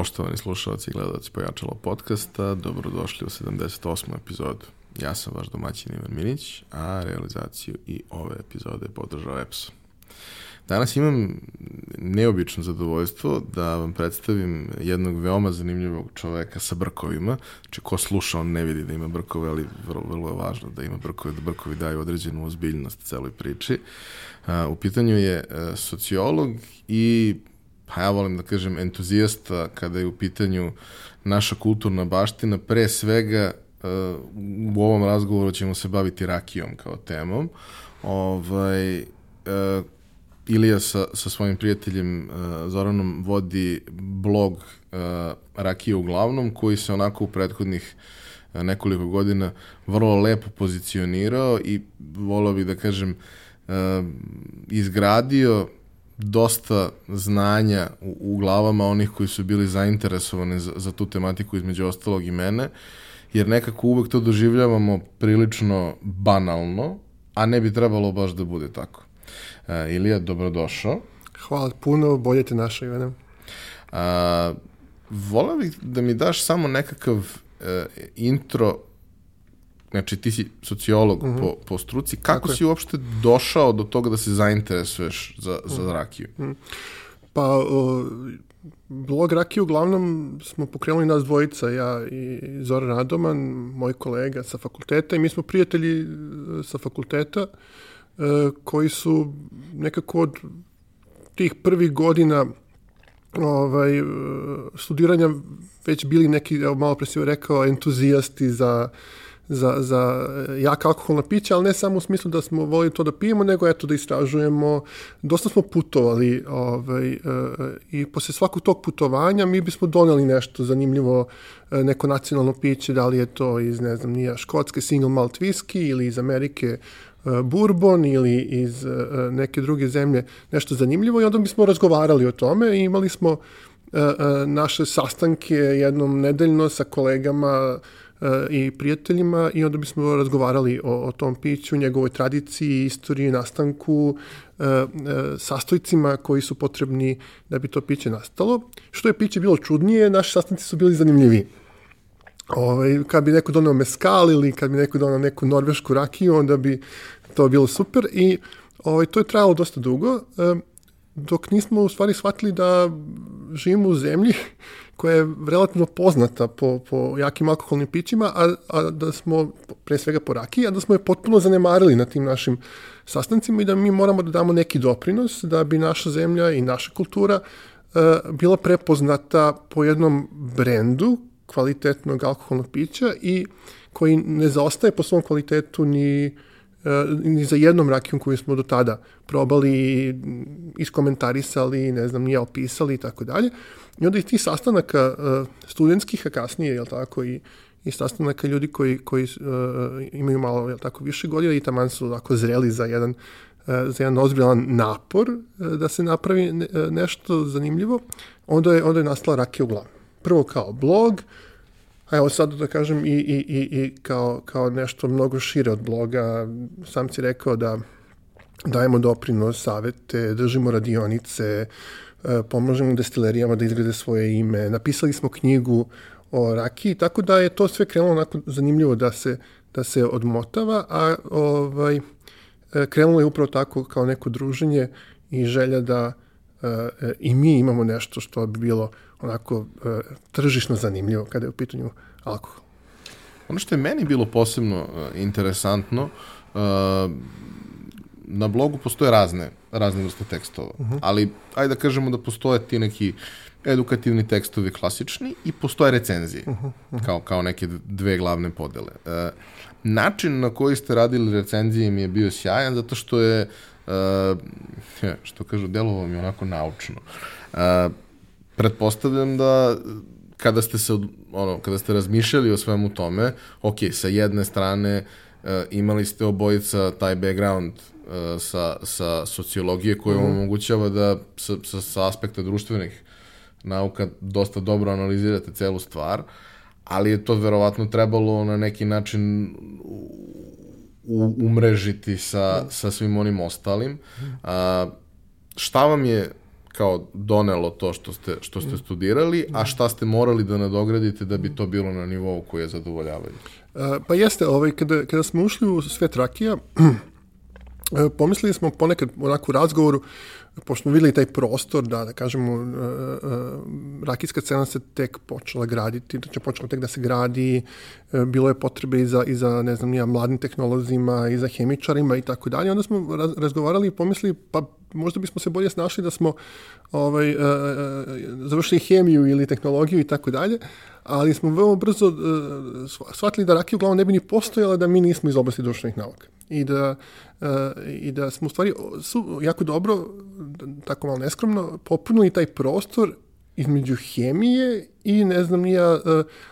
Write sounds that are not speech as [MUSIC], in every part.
Poštovani slušalci i gledalci Pojačalo podcasta, dobrodošli u 78. epizodu. Ja sam vaš domaćin Ivan Minić, a realizaciju i ove epizode podržao EPSO. Danas imam neobično zadovoljstvo da vam predstavim jednog veoma zanimljivog čoveka sa brkovima. Znači, ko sluša, on ne vidi da ima brkove, ali vrlo, vrlo je važno da ima brkove, da brkovi daju određenu ozbiljnost celoj priči. u pitanju je sociolog i pa ja volim da kažem, entuzijasta kada je u pitanju naša kulturna baština, pre svega u ovom razgovoru ćemo se baviti rakijom kao temom. Ovaj, Ilija sa, sa svojim prijateljem uh, Zoranom vodi blog Rakije uglavnom, koji se onako u prethodnih nekoliko godina vrlo lepo pozicionirao i volao bih da kažem izgradio dosta znanja u, u glavama onih koji su bili zainteresovani za, za tu tematiku između ostalog i mene, jer nekako uvek to doživljavamo prilično banalno, a ne bi trebalo baš da bude tako. Uh, Ilija, dobrodošao. Hvala puno, bolje te našao, Ivana. Uh, volao bih da mi daš samo nekakav uh, intro znači ti si sociolog mm -hmm. po, po struci, kako Tako si je. uopšte došao do toga da se zainteresuješ za, za mhm. rakiju? Mm -hmm. Pa, o, blog rakiju uglavnom smo pokrenuli nas dvojica, ja i Zoran Radoman, moj kolega sa fakulteta i mi smo prijatelji sa fakulteta. E, koji su nekako od tih prvih godina ovaj, e, studiranja već bili neki, evo malo pre si rekao, entuzijasti za, za, za jaka alkoholna pića, ali ne samo u smislu da smo volili to da pijemo, nego eto da istražujemo. Dosta smo putovali ovaj, e, i posle svakog tog putovanja mi bismo doneli nešto zanimljivo, neko nacionalno piće, da li je to iz, ne znam, nije škotske single malt whisky ili iz Amerike E, Bourbon ili iz e, neke druge zemlje nešto zanimljivo i onda bismo razgovarali o tome i imali smo e, naše sastanke jednom nedeljno sa kolegama i prijateljima i onda bismo razgovarali o, o tom piću, njegovoj tradiciji, istoriji, nastanku, sastojcima koji su potrebni da bi to piće nastalo. Što je piće bilo čudnije, naši sastanci su bili zanimljiviji. Ovaj, kad bi neko donao meskal ili kad bi neko donao neku norvešku rakiju, onda bi to bilo super i ovaj, to je trajalo dosta dugo, dok nismo u stvari shvatili da živimo u zemlji koja je relativno poznata po, po jakim alkoholnim pićima, a, a da smo, pre svega po rakiji, a da smo je potpuno zanemarili na tim našim sastancima i da mi moramo da damo neki doprinos da bi naša zemlja i naša kultura uh, bila prepoznata po jednom brendu kvalitetnog alkoholnog pića i koji ne zaostaje po svom kvalitetu ni, e, ni za jednom rakijom koju smo do tada probali, iskomentarisali, ne znam, nije opisali i tako dalje. I onda i ti sastanaka e, studentskih, a kasnije, jel tako, i, i sastanaka ljudi koji, koji uh, imaju malo, jel tako, više godina i taman su tako zreli za jedan za jedan ozbiljan napor da se napravi nešto zanimljivo, onda je, onda je nastala rakija u glavu prvo kao blog, a evo sad da kažem i, i, i, i kao, kao nešto mnogo šire od bloga. Sam si rekao da dajemo doprinos, savete, držimo radionice, e, pomožemo destilerijama da izgrade svoje ime, napisali smo knjigu o rakiji, tako da je to sve krenulo onako zanimljivo da se, da se odmotava, a ovaj, e, krenulo je upravo tako kao neko druženje i želja da e, i mi imamo nešto što bi bilo onako e, tržišno zanimljivo kada je u pitanju alkohol. Ono što je meni bilo posebno e, interesantno, e, na blogu postoje razne, razne vrste tekstova, uh mhm. -huh. ali ajde da kažemo da postoje ti neki edukativni tekstovi klasični i postoje recenzije, uh -huh, uh -huh. Kao, kao neke dve glavne podele. E, način na koji ste radili recenzije mi je bio sjajan zato što je, e, što kažu, delovalo mi onako naučno. E, pretpostavljam da kada ste se ono kada ste razmišljali o svemu tome, ok, sa jedne strane uh, imali ste obojica taj background uh, sa, sa sociologije koja mm. omogućava da sa, sa, sa aspekta društvenih nauka dosta dobro analizirate celu stvar, ali je to verovatno trebalo na neki način u, umrežiti sa, mm. sa svim onim ostalim. Mm. A, šta vam je kao donelo to što ste, što ste studirali, a šta ste morali da nadogradite da bi to bilo na nivou koji je zadovoljavaju? Pa jeste, ovaj, kada, kada smo ušli u svet rakija, [CLEARS THROAT] pomislili smo ponekad onako u razgovoru, pošto smo videli taj prostor da, da kažemo, uh, uh, rakijska cena se tek počela graditi, znači počela tek da se gradi, uh, bilo je potrebe i za, i za ne znam, nija, mladim tehnolozima, i za hemičarima i tako dalje. Onda smo raz, razgovarali i pomislili, pa možda bismo se bolje snašli da smo ovaj, završili hemiju ili tehnologiju i tako dalje, ali smo veoma brzo shvatili da rakija uglavnom ne bi ni postojala da mi nismo iz oblasti društvenih nauka i da, uh, i da smo u stvari su jako dobro, tako malo neskromno, popunili taj prostor između hemije i ne znam nija uh,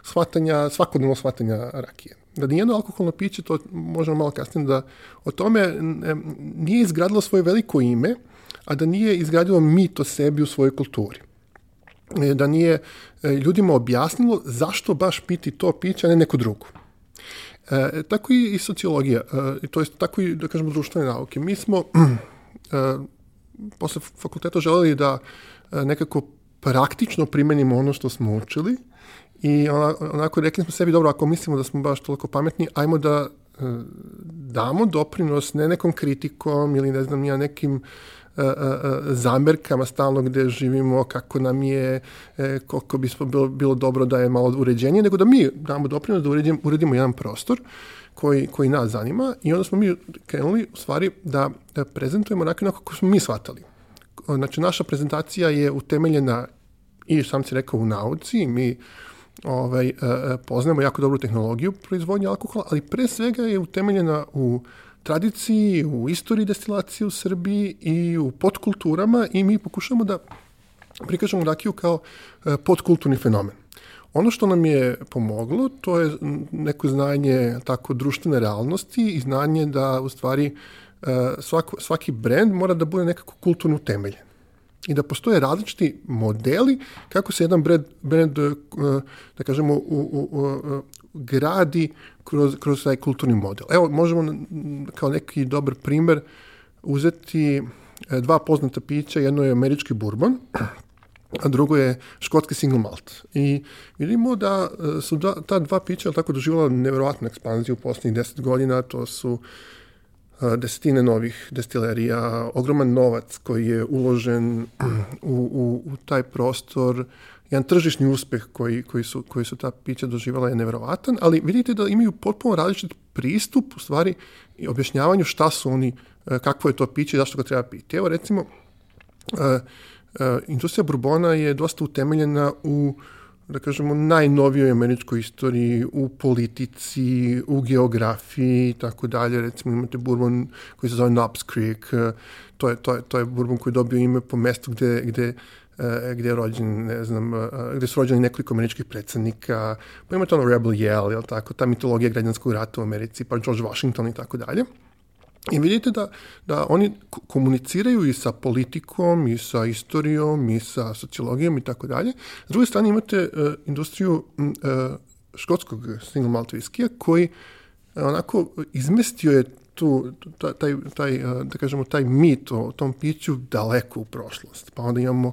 shvatanja, svakodnevno shvatanja rakije. Da nijedno alkoholno piće, to možemo malo kasnije da o tome nije izgradilo svoje veliko ime, a da nije izgradilo mit o sebi u svojoj kulturi e, da nije ljudima objasnilo zašto baš piti to piće, a ne neko drugo. E, tako i, i sociologija, e, to jest tako i, da kažemo, društvene nauke. Mi smo [CLEARS THROAT] e, posle fakulteta želeli da e, nekako praktično primenimo ono što smo učili i onako rekli smo sebi, dobro, ako mislimo da smo baš toliko pametni, ajmo da e, damo doprinos ne nekom kritikom ili ne znam ja nekim zamerkama stalno gde živimo, kako nam je, koliko bi bilo, bilo dobro da je malo uređenije, nego da mi damo doprinos da uredimo, uredimo jedan prostor koji, koji nas zanima i onda smo mi krenuli u stvari da, da prezentujemo onako kako smo mi shvatali. Znači, naša prezentacija je utemeljena i sam si rekao u nauci, mi ovaj, poznajemo jako dobru tehnologiju proizvodnje alkohola, ali pre svega je utemeljena u tradiciji, u istoriji destilacije u Srbiji i u podkulturama i mi pokušamo da prikažemo rakiju kao e, podkulturni fenomen. Ono što nam je pomoglo, to je neko znanje tako društvene realnosti i znanje da u stvari e, svako, svaki brend mora da bude nekako kulturno utemeljen i da postoje različiti modeli kako se jedan brand, brand e, da kažemo, u, u, u, gradi kroz, kroz taj kulturni model. Evo, možemo kao neki dobar primer uzeti e, dva poznata pića, jedno je američki bourbon, a drugo je škotski single malt. I vidimo da e, su da, ta dva pića tako doživjela nevjerojatnu ekspanziju u poslednjih deset godina, to su e, desetine novih destilerija, ogroman novac koji je uložen u, u, u taj prostor, jedan tržišni uspeh koji, koji, su, koji su ta pića doživala je neverovatan, ali vidite da imaju potpuno različit pristup u stvari i objašnjavanju šta su oni, e, kakvo je to piće i zašto ga treba piti. Evo recimo, uh, uh, industrija Bourbona je dosta utemeljena u da kažemo, najnovijoj američkoj istoriji, u politici, u geografiji i tako dalje. Recimo imate bourbon koji se zove Knobs Creek, to je, to je, to je bourbon koji je dobio ime po mestu gde, gde E, gde je rođen, ne znam, e, gde su rođeni nekoliko američkih predsednika, pa imate ono Rebel Yell, tako, ta mitologija građanskog rata u Americi, pa George Washington i tako dalje. I vidite da, da oni komuniciraju i sa politikom, i sa istorijom, i sa sociologijom i tako dalje. S druge strane imate uh, industriju uh, škotskog single malt viskija koji uh, onako izmestio je tu, taj, taj, da kažemo, taj mit o tom piću daleko u prošlost. Pa onda imamo E,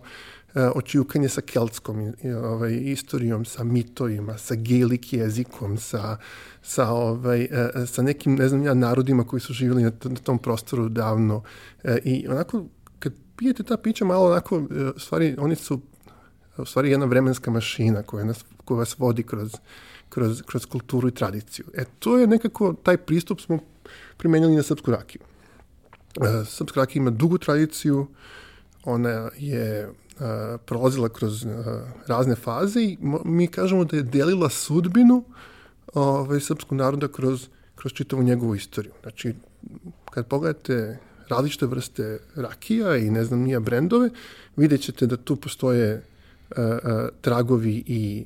očivkanje sa keltskom ovaj, istorijom, sa mitovima, sa gelik jezikom, sa, sa, ovaj, e, sa nekim, ne znam ja, narodima koji su živjeli na, na tom prostoru davno. E, I onako, kad pijete ta pića, malo onako, stvari, oni su u stvari jedna vremenska mašina koja, nas, koja vas vodi kroz, kroz, kroz kulturu i tradiciju. E, to je nekako, taj pristup smo primenjali na srpsku rakiju. E, srpska rakija ima dugu tradiciju, ona je prolazila kroz razne faze i mi kažemo da je delila sudbinu ovaj, srpskog naroda kroz, kroz čitavu njegovu istoriju. Znači, kad pogledate različite vrste rakija i ne znam nija brendove, vidjet ćete da tu postoje uh, uh, tragovi i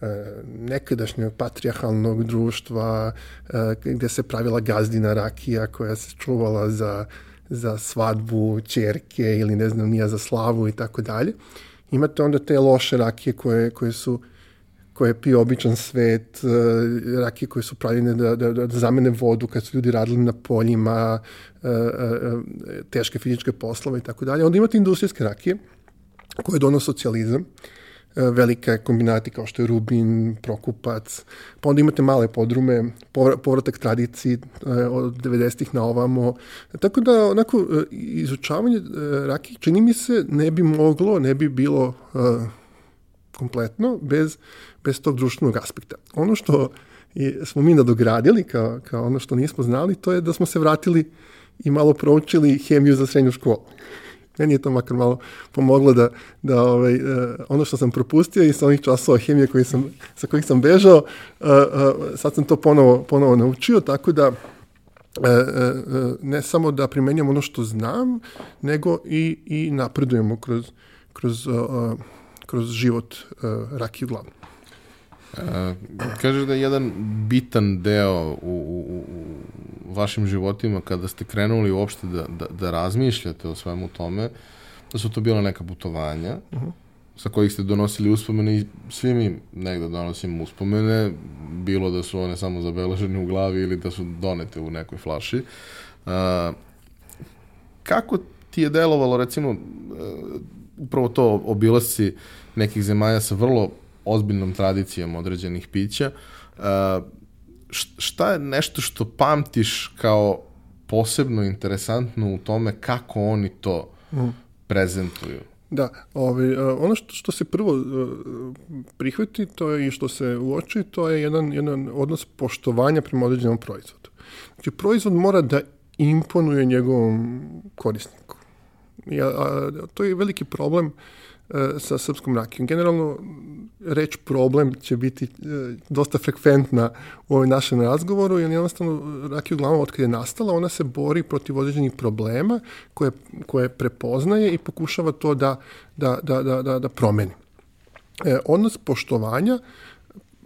uh, nekadašnjeg patrijarhalnog društva uh, gde se pravila gazdina rakija koja se čuvala za za svadbu čerke ili ne znam nija za slavu i tako dalje. Imate onda te loše rakije koje, koje su koje pije običan svet, uh, rakije koje su pravljene da, da, da zamene vodu kad su ljudi radili na poljima, uh, uh, teške fizičke poslove i tako dalje. Onda imate industrijske rakije koje dono socijalizam, e, velike kombinati kao što je Rubin, Prokupac, pa onda imate male podrume, povratak tradiciji e, od 90-ih na ovamo. Tako da, onako, e, izučavanje rakije, čini mi se, ne bi moglo, ne bi bilo kompletno bez, bez tog društvenog aspekta. Ono što je, smo mi nadogradili kao, kao ono što nismo znali, to je da smo se vratili i malo proučili hemiju za srednju školu. Meni je to makar malo pomoglo da, da ovaj, uh, ono što sam propustio i sa onih časova hemije koji sam, sa kojih sam bežao, uh, uh, sad sam to ponovo, ponovo naučio, tako da ne samo da primenjam ono što znam, nego i, i napredujemo kroz, kroz, kroz život rakiju glavno. Kažeš da je jedan bitan deo u, u, u vašim životima kada ste krenuli uopšte da, da, da razmišljate o svemu tome, da su to bila neka putovanja uh -huh. sa kojih ste donosili uspomene i svi mi negde donosimo uspomene, bilo da su one samo zabeležene u glavi ili da su donete u nekoj flaši. Uh, kako ti je delovalo, recimo, uh, upravo to obilasci nekih zemalja sa vrlo ozbiljnom tradicijom određenih pića. Uh, šta je nešto što pamtiš kao posebno interesantno u tome kako oni to mm. prezentuju? Da, ovaj, ono što, što se prvo prihvati to je i što se uoči, to je jedan, jedan odnos poštovanja prema određenom proizvodu. Znači, proizvod mora da imponuje njegovom korisniku. Ja, a, to je veliki problem uh, E, sa srpskom rakijom. Generalno, reč problem će biti e, dosta frekventna u ovoj našem razgovoru, jer jednostavno rakija uglavnom od kada je nastala, ona se bori protiv određenih problema koje, koje prepoznaje i pokušava to da, da, da, da, da, da promeni. E, odnos poštovanja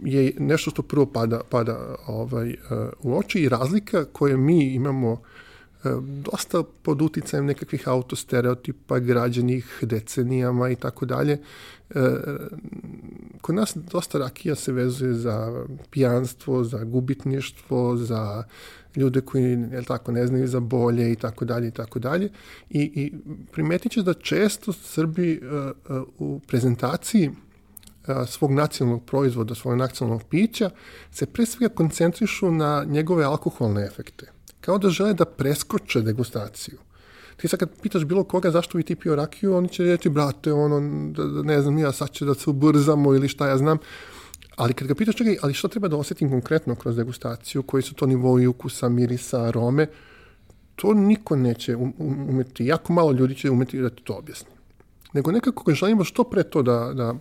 je nešto što prvo pada, pada ovaj, u oči i razlika koje mi imamo E, dosta pod uticajem nekakvih autostereotipa građenih decenijama i tako dalje. E, kod nas dosta rakija se vezuje za pijanstvo, za gubitništvo, za ljude koji je tako, ne znaju za bolje i tako dalje i tako dalje. I, i primetit će da često Srbi uh, u prezentaciji svog nacionalnog proizvoda, svog nacionalnog pića se pre svega koncentrišu na njegove alkoholne efekte kao da žele da preskoče degustaciju. Ti sad kad pitaš bilo koga zašto vi ti pio rakiju, oni će reći, brate, ono, da, da, ne znam, ja sad će da se ubrzamo ili šta ja znam. Ali kad ga pitaš, čekaj, ali što treba da osetim konkretno kroz degustaciju, koji su to nivoi ukusa, mirisa, arome, to niko neće um, um, umeti, jako malo ljudi će umeti da ti to objasni. Nego nekako želimo što pre to da, da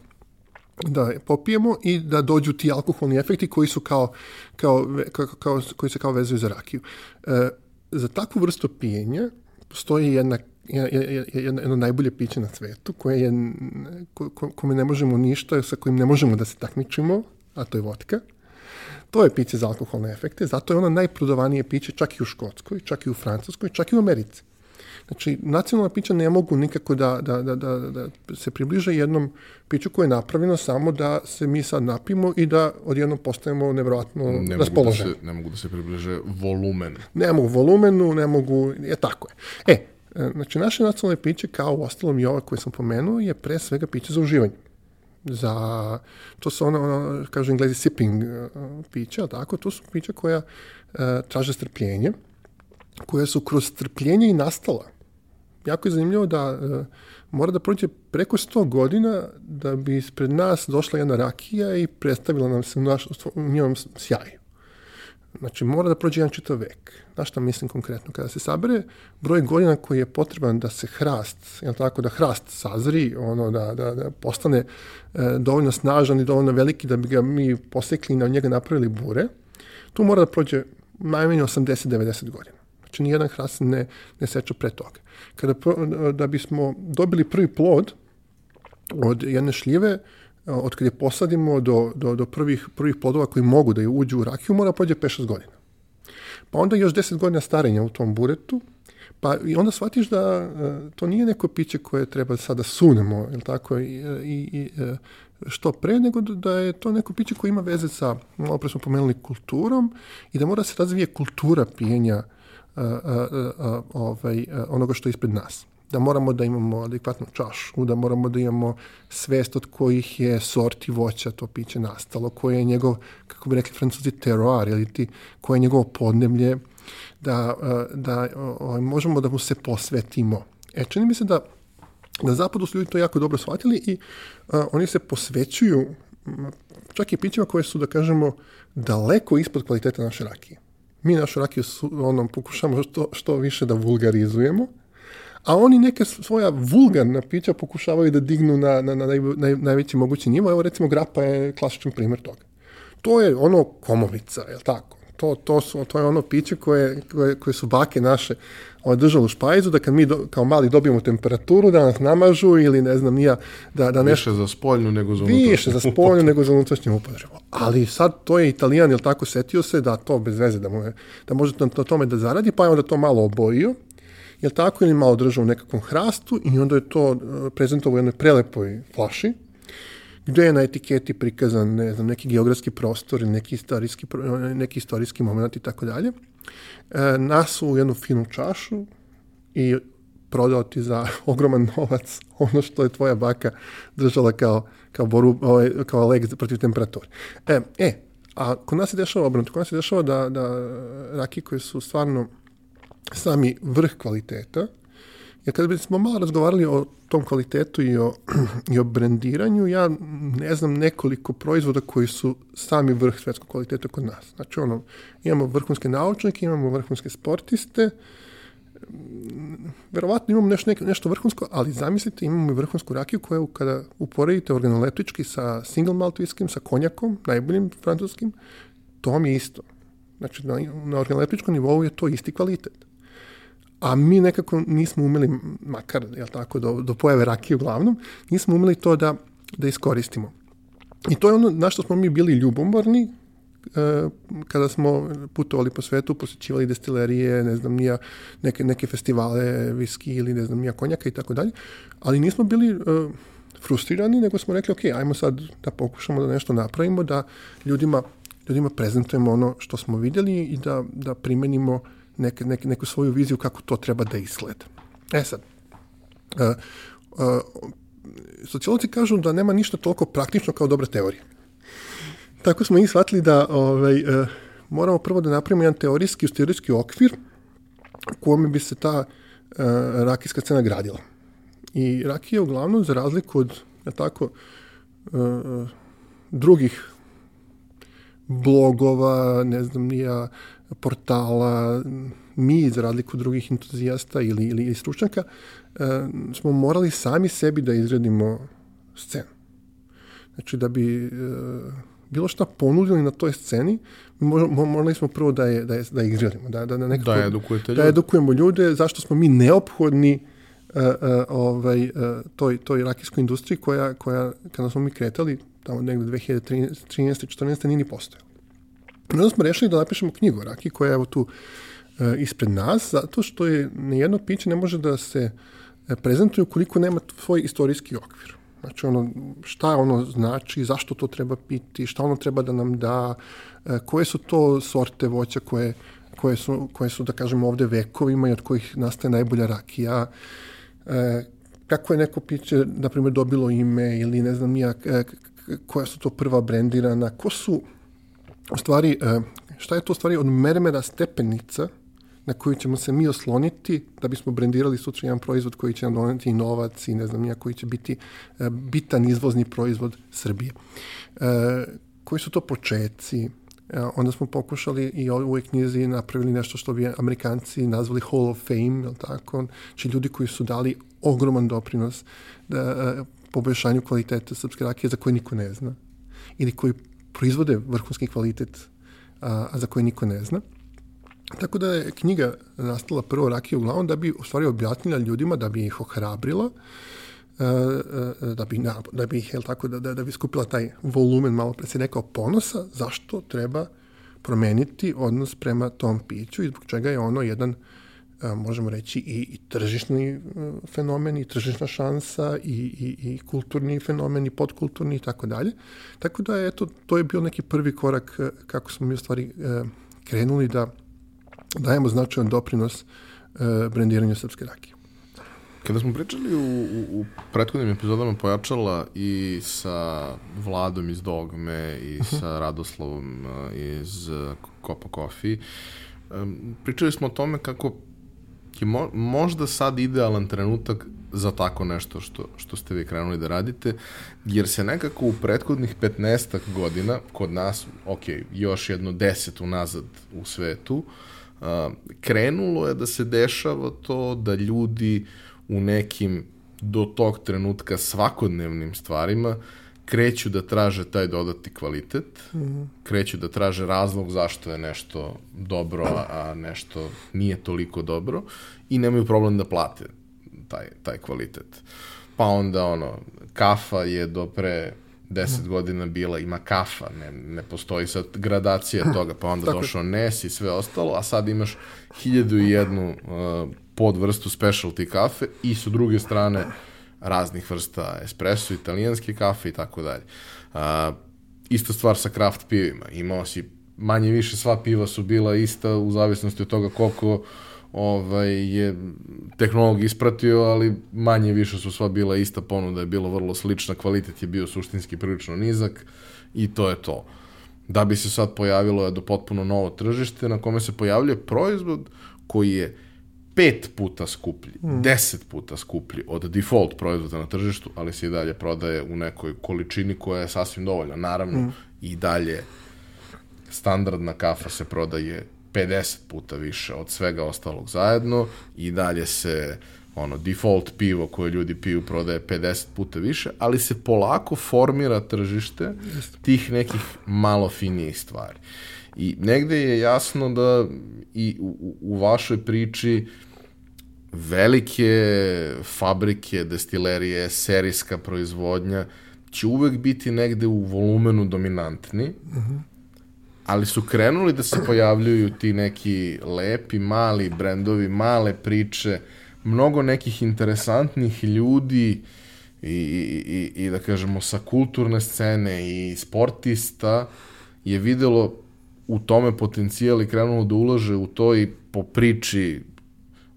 da popijemo i da dođu ti alkoholni efekti koji su kao, kao, kao, kao koji se kao vezuju za rakiju. E, za takvu vrstu pijenja postoji jedna jedno, jedno najbolje piće na svetu koje je, ko, kome ne možemo ništa, sa kojim ne možemo da se takmičimo, a to je vodka. To je piće za alkoholne efekte, zato je ono najprodovanije piće čak i u Škotskoj, čak i u Francuskoj, čak i u Americi. Znači, nacionalna pića ne mogu nikako da, da, da, da, da se približe jednom piću koje je napravljeno samo da se mi sad napimo i da odjednom postajemo nevjerojatno ne raspoloženi. Mogu da se, ne mogu da se približe volumenu. Ne mogu volumenu, ne mogu, je tako je. E, znači, naše nacionalne piće, kao u ostalom i ova koje sam pomenuo, je pre svega piće za uživanje za, to su ono, ono kažu englezi sipping uh, pića, tako, to su pića koja uh, traže strpljenje, koja su kroz strpljenje i nastala jako je zanimljivo da e, mora da prođe preko 100 godina da bi ispred nas došla jedna rakija i predstavila nam se u, naš, u njom sjaju. Znači, mora da prođe jedan čitav vek. Znaš šta mislim konkretno? Kada se sabere broj godina koji je potreban da se hrast, jel tako, da hrast sazri, ono, da, da, da postane e, dovoljno snažan i dovoljno veliki da bi ga mi posekli i na njega napravili bure, tu mora da prođe najmanje 80-90 godina. Znači, nijedan hrast ne, ne seča pre toga. Kada, da bismo dobili prvi plod od jedne šljive, od kada je posadimo do, do, do prvih, prvih plodova koji mogu da je uđu u rakiju, mora pođe 5-6 godina. Pa onda još 10 godina starenja u tom buretu, pa i onda shvatiš da to nije neko piće koje treba sada sunemo, je tako, i, i, i što pre, nego da je to neko piće koje ima veze sa, malo pre smo pomenuli, kulturom i da mora da se razvije kultura pijenja ovaj, onoga što je ispred nas. da moramo da imamo adekvatnu čašu, da moramo da imamo svest od kojih je sorti voća to piće nastalo, koje je njegov, kako bi rekli francuzi, terroir, ili ti, koje je njegovo podneblje, da, da o, možemo da mu se posvetimo. E, čini mi se da na zapadu su ljudi to jako dobro shvatili i a, oni se posvećuju čak i pićima koje su, da kažemo, daleko ispod kvaliteta naše rakije. Mi našu rakiju su, ono, pokušamo što, što više da vulgarizujemo, a oni neke svoja vulgarna pića pokušavaju da dignu na, na, na naj, najveći mogući nivo. Evo recimo grapa je klasičan primjer toga. To je ono komovica, je tako? To, to, su, to je ono piće koje, koje, koje su bake naše držali u špajzu, da kad mi do, kao mali dobijemo temperaturu, da nas namažu ili ne znam nija, da, da nešto... Više za spoljnu nego za unutrašnju Više za spoljnu nego za unutrašnju upotrebu. Ali sad to je italijan, jel tako, setio se da to bez veze, da, mu je, da može na, na tome da zaradi, pa je onda to malo obojio, jel tako, ili malo držao u nekakvom hrastu i onda je to e, prezentovao u jednoj prelepoj flaši, gde je na etiketi prikazan ne znam, neki geografski prostor neki istorijski, neki istorijski moment i tako dalje. E, nasu u jednu finu čašu i prodao ti za [LAUGHS] ogroman novac ono što je tvoja baka držala kao, kao, boru, ovaj, kao leg protiv temperature. E, e, a kod nas se dešava obrnuto. Kod nas se dešava da, da raki koji su stvarno sami vrh kvaliteta, jer kada bismo malo razgovarali o tom kvalitetu i o, [CLEARS THROAT] i o brendiranju, ja ne znam nekoliko proizvoda koji su sami vrh svetskog kvaliteta kod nas. Znači, ono, imamo vrhunske naučnike, imamo vrhunske sportiste, verovatno imamo nešto, nešto vrhunsko, ali zamislite, imamo i vrhunsku rakiju koja kada uporedite organoleptički sa single malt whiskim, sa konjakom, najboljim francuskim, to vam je isto. Znači, na, na organoleptičkom nivou je to isti kvalitet a mi nekako nismo umeli, makar, jel tako, do, do pojave rakije uglavnom, nismo umeli to da, da iskoristimo. I to je ono na što smo mi bili ljubomorni, e, kada smo putovali po svetu, posjećivali destilerije, ne znam, nija, neke, neke festivale viski ili ne znam, nija konjaka i tako dalje, ali nismo bili e, frustrirani, nego smo rekli, ok, ajmo sad da pokušamo da nešto napravimo, da ljudima, ljudima prezentujemo ono što smo vidjeli i da, da primenimo neke, neke, neku svoju viziju kako to treba da izgleda. E sad, uh, uh, sociolozi kažu da nema ništa toliko praktično kao dobra teorija. Tako smo i shvatili da ovaj, uh, moramo prvo da napravimo jedan teorijski, teorijski okvir u kome bi se ta uh, rakijska scena gradila. I rakija uglavnom, za razliku od ja tako, uh, drugih blogova, ne znam, nija portala, mi, za razliku od drugih entuzijasta ili, ili, ili stručnjaka, e, smo morali sami sebi da izradimo scenu. Znači, da bi e, bilo šta ponudili na toj sceni, morali smo prvo da je, da je, da je izradimo, da, da, da, nekako, da, edukujete da edukujemo ljude, zašto smo mi neophodni uh, uh, ovaj, uh, toj, toj rakijskoj industriji koja, koja, kada smo mi kretali, tamo negde 2013. 14. nije ni postojala. Onda smo rešili da napišemo knjigu o rakiji koja je evo tu e, ispred nas, zato što je nijedno piće ne može da se e, prezentuje ukoliko nema svoj istorijski okvir. Znači ono, šta ono znači, zašto to treba piti, šta ono treba da nam da, e, koje su to sorte voća koje, koje, su, koje su, da kažemo, ovde vekovima i od kojih nastaje najbolja rakija, e, kako je neko piće, na primjer, dobilo ime ili ne znam nija, e, koja su to prva brendirana, ko su u stvari, e, šta je to u stvari od mermera stepenica na koju ćemo se mi osloniti da bismo brendirali sutra jedan proizvod koji će nam doneti i novac i ne znam nija koji će biti e, bitan izvozni proizvod Srbije. E, koji su to početci? onda smo pokušali i u ovoj knjizi napravili nešto što bi amerikanci nazvali Hall of Fame, je tako? Či ljudi koji su dali ogroman doprinos da, poboljšanju kvaliteta srpske rakije za koje niko ne zna ili koji proizvode vrhunski kvalitet, a, a za koje niko ne zna. Tako da je knjiga nastala prvo rakije uglavnom da bi u stvari objasnila ljudima, da bi ih ohrabrila, da bi, da bi jel tako, da, da, da bi skupila taj volumen, malo pre se rekao, ponosa, zašto treba promeniti odnos prema tom piću i zbog čega je ono jedan uh, možemo reći i, i tržišni e, fenomen i tržišna šansa i, i, i kulturni fenomen i podkulturni i tako dalje. Tako da eto, to je bio neki prvi korak e, kako smo mi u stvari e, krenuli da dajemo značajan doprinos brendiranju srpske rakije. Kada smo pričali u, u, u prethodnim epizodama Pojačala i sa Vladom iz Dogme i uh -huh. sa Radoslovom iz Kopa Coffee, pričali smo o tome kako je mo, možda sad idealan trenutak za tako nešto što, što ste vi krenuli da radite, jer se nekako u prethodnih 15 godina, kod nas, ok, još jedno deset unazad u svetu, uh, krenulo je da se dešava to da ljudi u nekim do tog trenutka svakodnevnim stvarima kreću da traže taj dodati kvalitet, mm -hmm. kreću da traže razlog zašto je nešto dobro, a nešto nije toliko dobro i nemaju problem da plate taj, taj kvalitet. Pa onda ono, kafa je do pre 10 mm. godina bila, ima kafa, ne, ne postoji sad gradacija [LAUGHS] toga, pa onda došao Nes i sve ostalo, a sad imaš hiljadu i jednu uh, podvrstu specialty kafe i su druge strane raznih vrsta espresso, italijanske kafe i tako dalje. Ista stvar sa kraft pivima. Imao si manje više sva piva su bila ista u zavisnosti od toga koliko ovaj, je tehnolog ispratio, ali manje više su sva bila ista ponuda, je bilo vrlo slična, kvalitet je bio suštinski prilično nizak i to je to. Da bi se sad pojavilo je do potpuno novo tržište na kome se pojavljuje proizvod koji je pet puta skuplji, mm. deset puta skuplji od default proizvoda na tržištu, ali se i dalje prodaje u nekoj količini koja je sasvim dovoljna. Naravno, mm. i dalje standardna kafa se prodaje 50 puta više od svega ostalog zajedno i dalje se ono default pivo koje ljudi piju prodaje 50 puta više, ali se polako formira tržište tih nekih malo finijih stvari. I negde je jasno da i u, u vašoj priči velike fabrike, destilerije, serijska proizvodnja će uvek biti negde u volumenu dominantni, uh -huh. ali su krenuli da se pojavljuju ti neki lepi, mali brendovi, male priče, mnogo nekih interesantnih ljudi i, i, i, i da kažemo sa kulturne scene i sportista je videlo u tome potencijal i krenulo da ulaže u to i po priči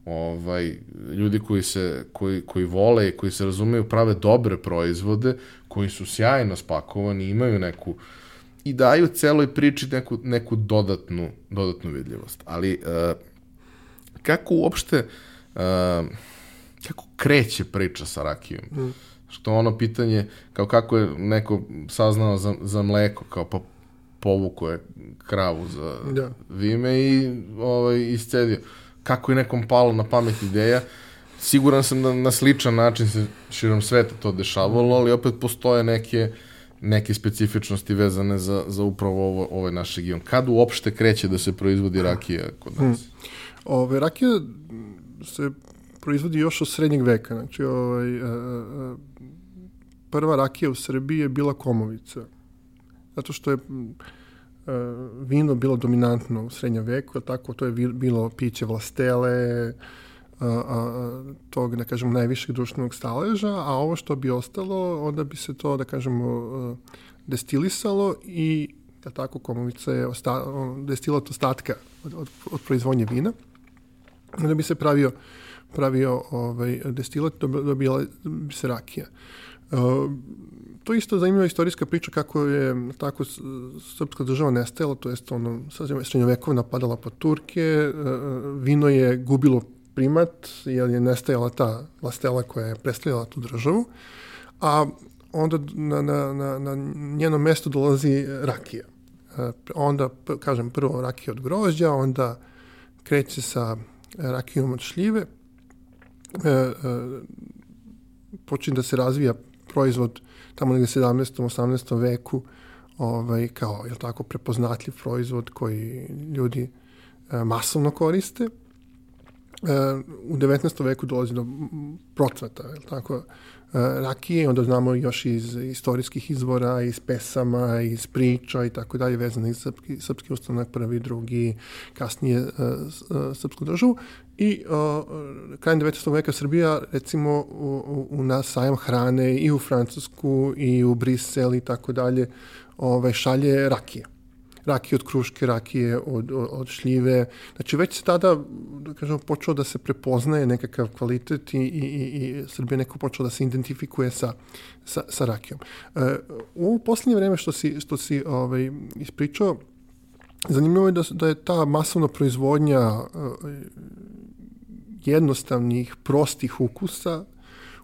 ovaj, ljudi koji, se, koji, koji vole i koji se razumeju prave dobre proizvode, koji su sjajno spakovani, imaju neku i daju celoj priči neku, neku dodatnu, dodatnu vidljivost. Ali uh, kako uopšte uh, kako kreće priča sa rakijom? Mm. Što ono pitanje, kao kako je neko saznao za, za mleko, kao pa povuko je kravu za da. vime i ovaj, iscedio kako je nekom palo na pamet ideja. Siguran sam da na sličan način se širom sveta to dešavalo, ali opet postoje neke neke specifičnosti vezane za, za upravo ovo, ovaj naš region. Kad uopšte kreće da se proizvodi rakija kod nas? Hmm. Ove, rakija se proizvodi još od srednjeg veka. Znači, ovaj, a, a, prva rakija u Srbiji je bila komovica. Zato što je E, vino bilo dominantno u srednjem veku, tako to je bilo piće vlastele, a, a, tog, da kažemo, najvišeg društvenog staleža, a ovo što bi ostalo, onda bi se to, da kažemo, destilisalo i, da tako, komovica je osta, destilat ostatka od, od, od proizvodnje vina. Onda bi se pravio, pravio ovaj, destilat, dobila bi se rakija. Uh, to isto zanimljiva istorijska priča kako je tako srpska država nestajala, to jest ono, srednjovekovna padala pod Turke, e, vino je gubilo primat, jer je nestajala ta vlastela koja je predstavljala tu državu, a onda na, na, na, na njeno mesto dolazi rakija. E, onda, kažem, prvo rakija od grožđa, onda kreće sa rakijom od šljive, e, počinje da se razvija proizvod tamo negde 17. 18. veku ovaj, kao, je tako, prepoznatljiv proizvod koji ljudi e, masovno koriste. E, u 19. veku dolazi do procvata, je tako, e, rakije, onda znamo još iz istorijskih izvora, iz pesama, iz priča i tako dalje, vezano iz srpski, srpski ustanak, prvi, drugi, kasnije uh, srpsku državu. I uh, krajem 19. veka Srbija, recimo, u, u nas sajam hrane i u Francusku i u Brisel i tako dalje, ovaj, šalje rakije. rakije od kruške, rakije od, od, od šljive. Znači već se tada, da kažemo, počeo da se prepoznaje nekakav kvalitet i, i, i Srbija neko počeo da se identifikuje sa, sa, sa rakijom. Uh, u posljednje vreme što si, što si ovaj, ispričao, zanimljivo je da, da je ta masovna proizvodnja uh, jednostavnih, prostih ukusa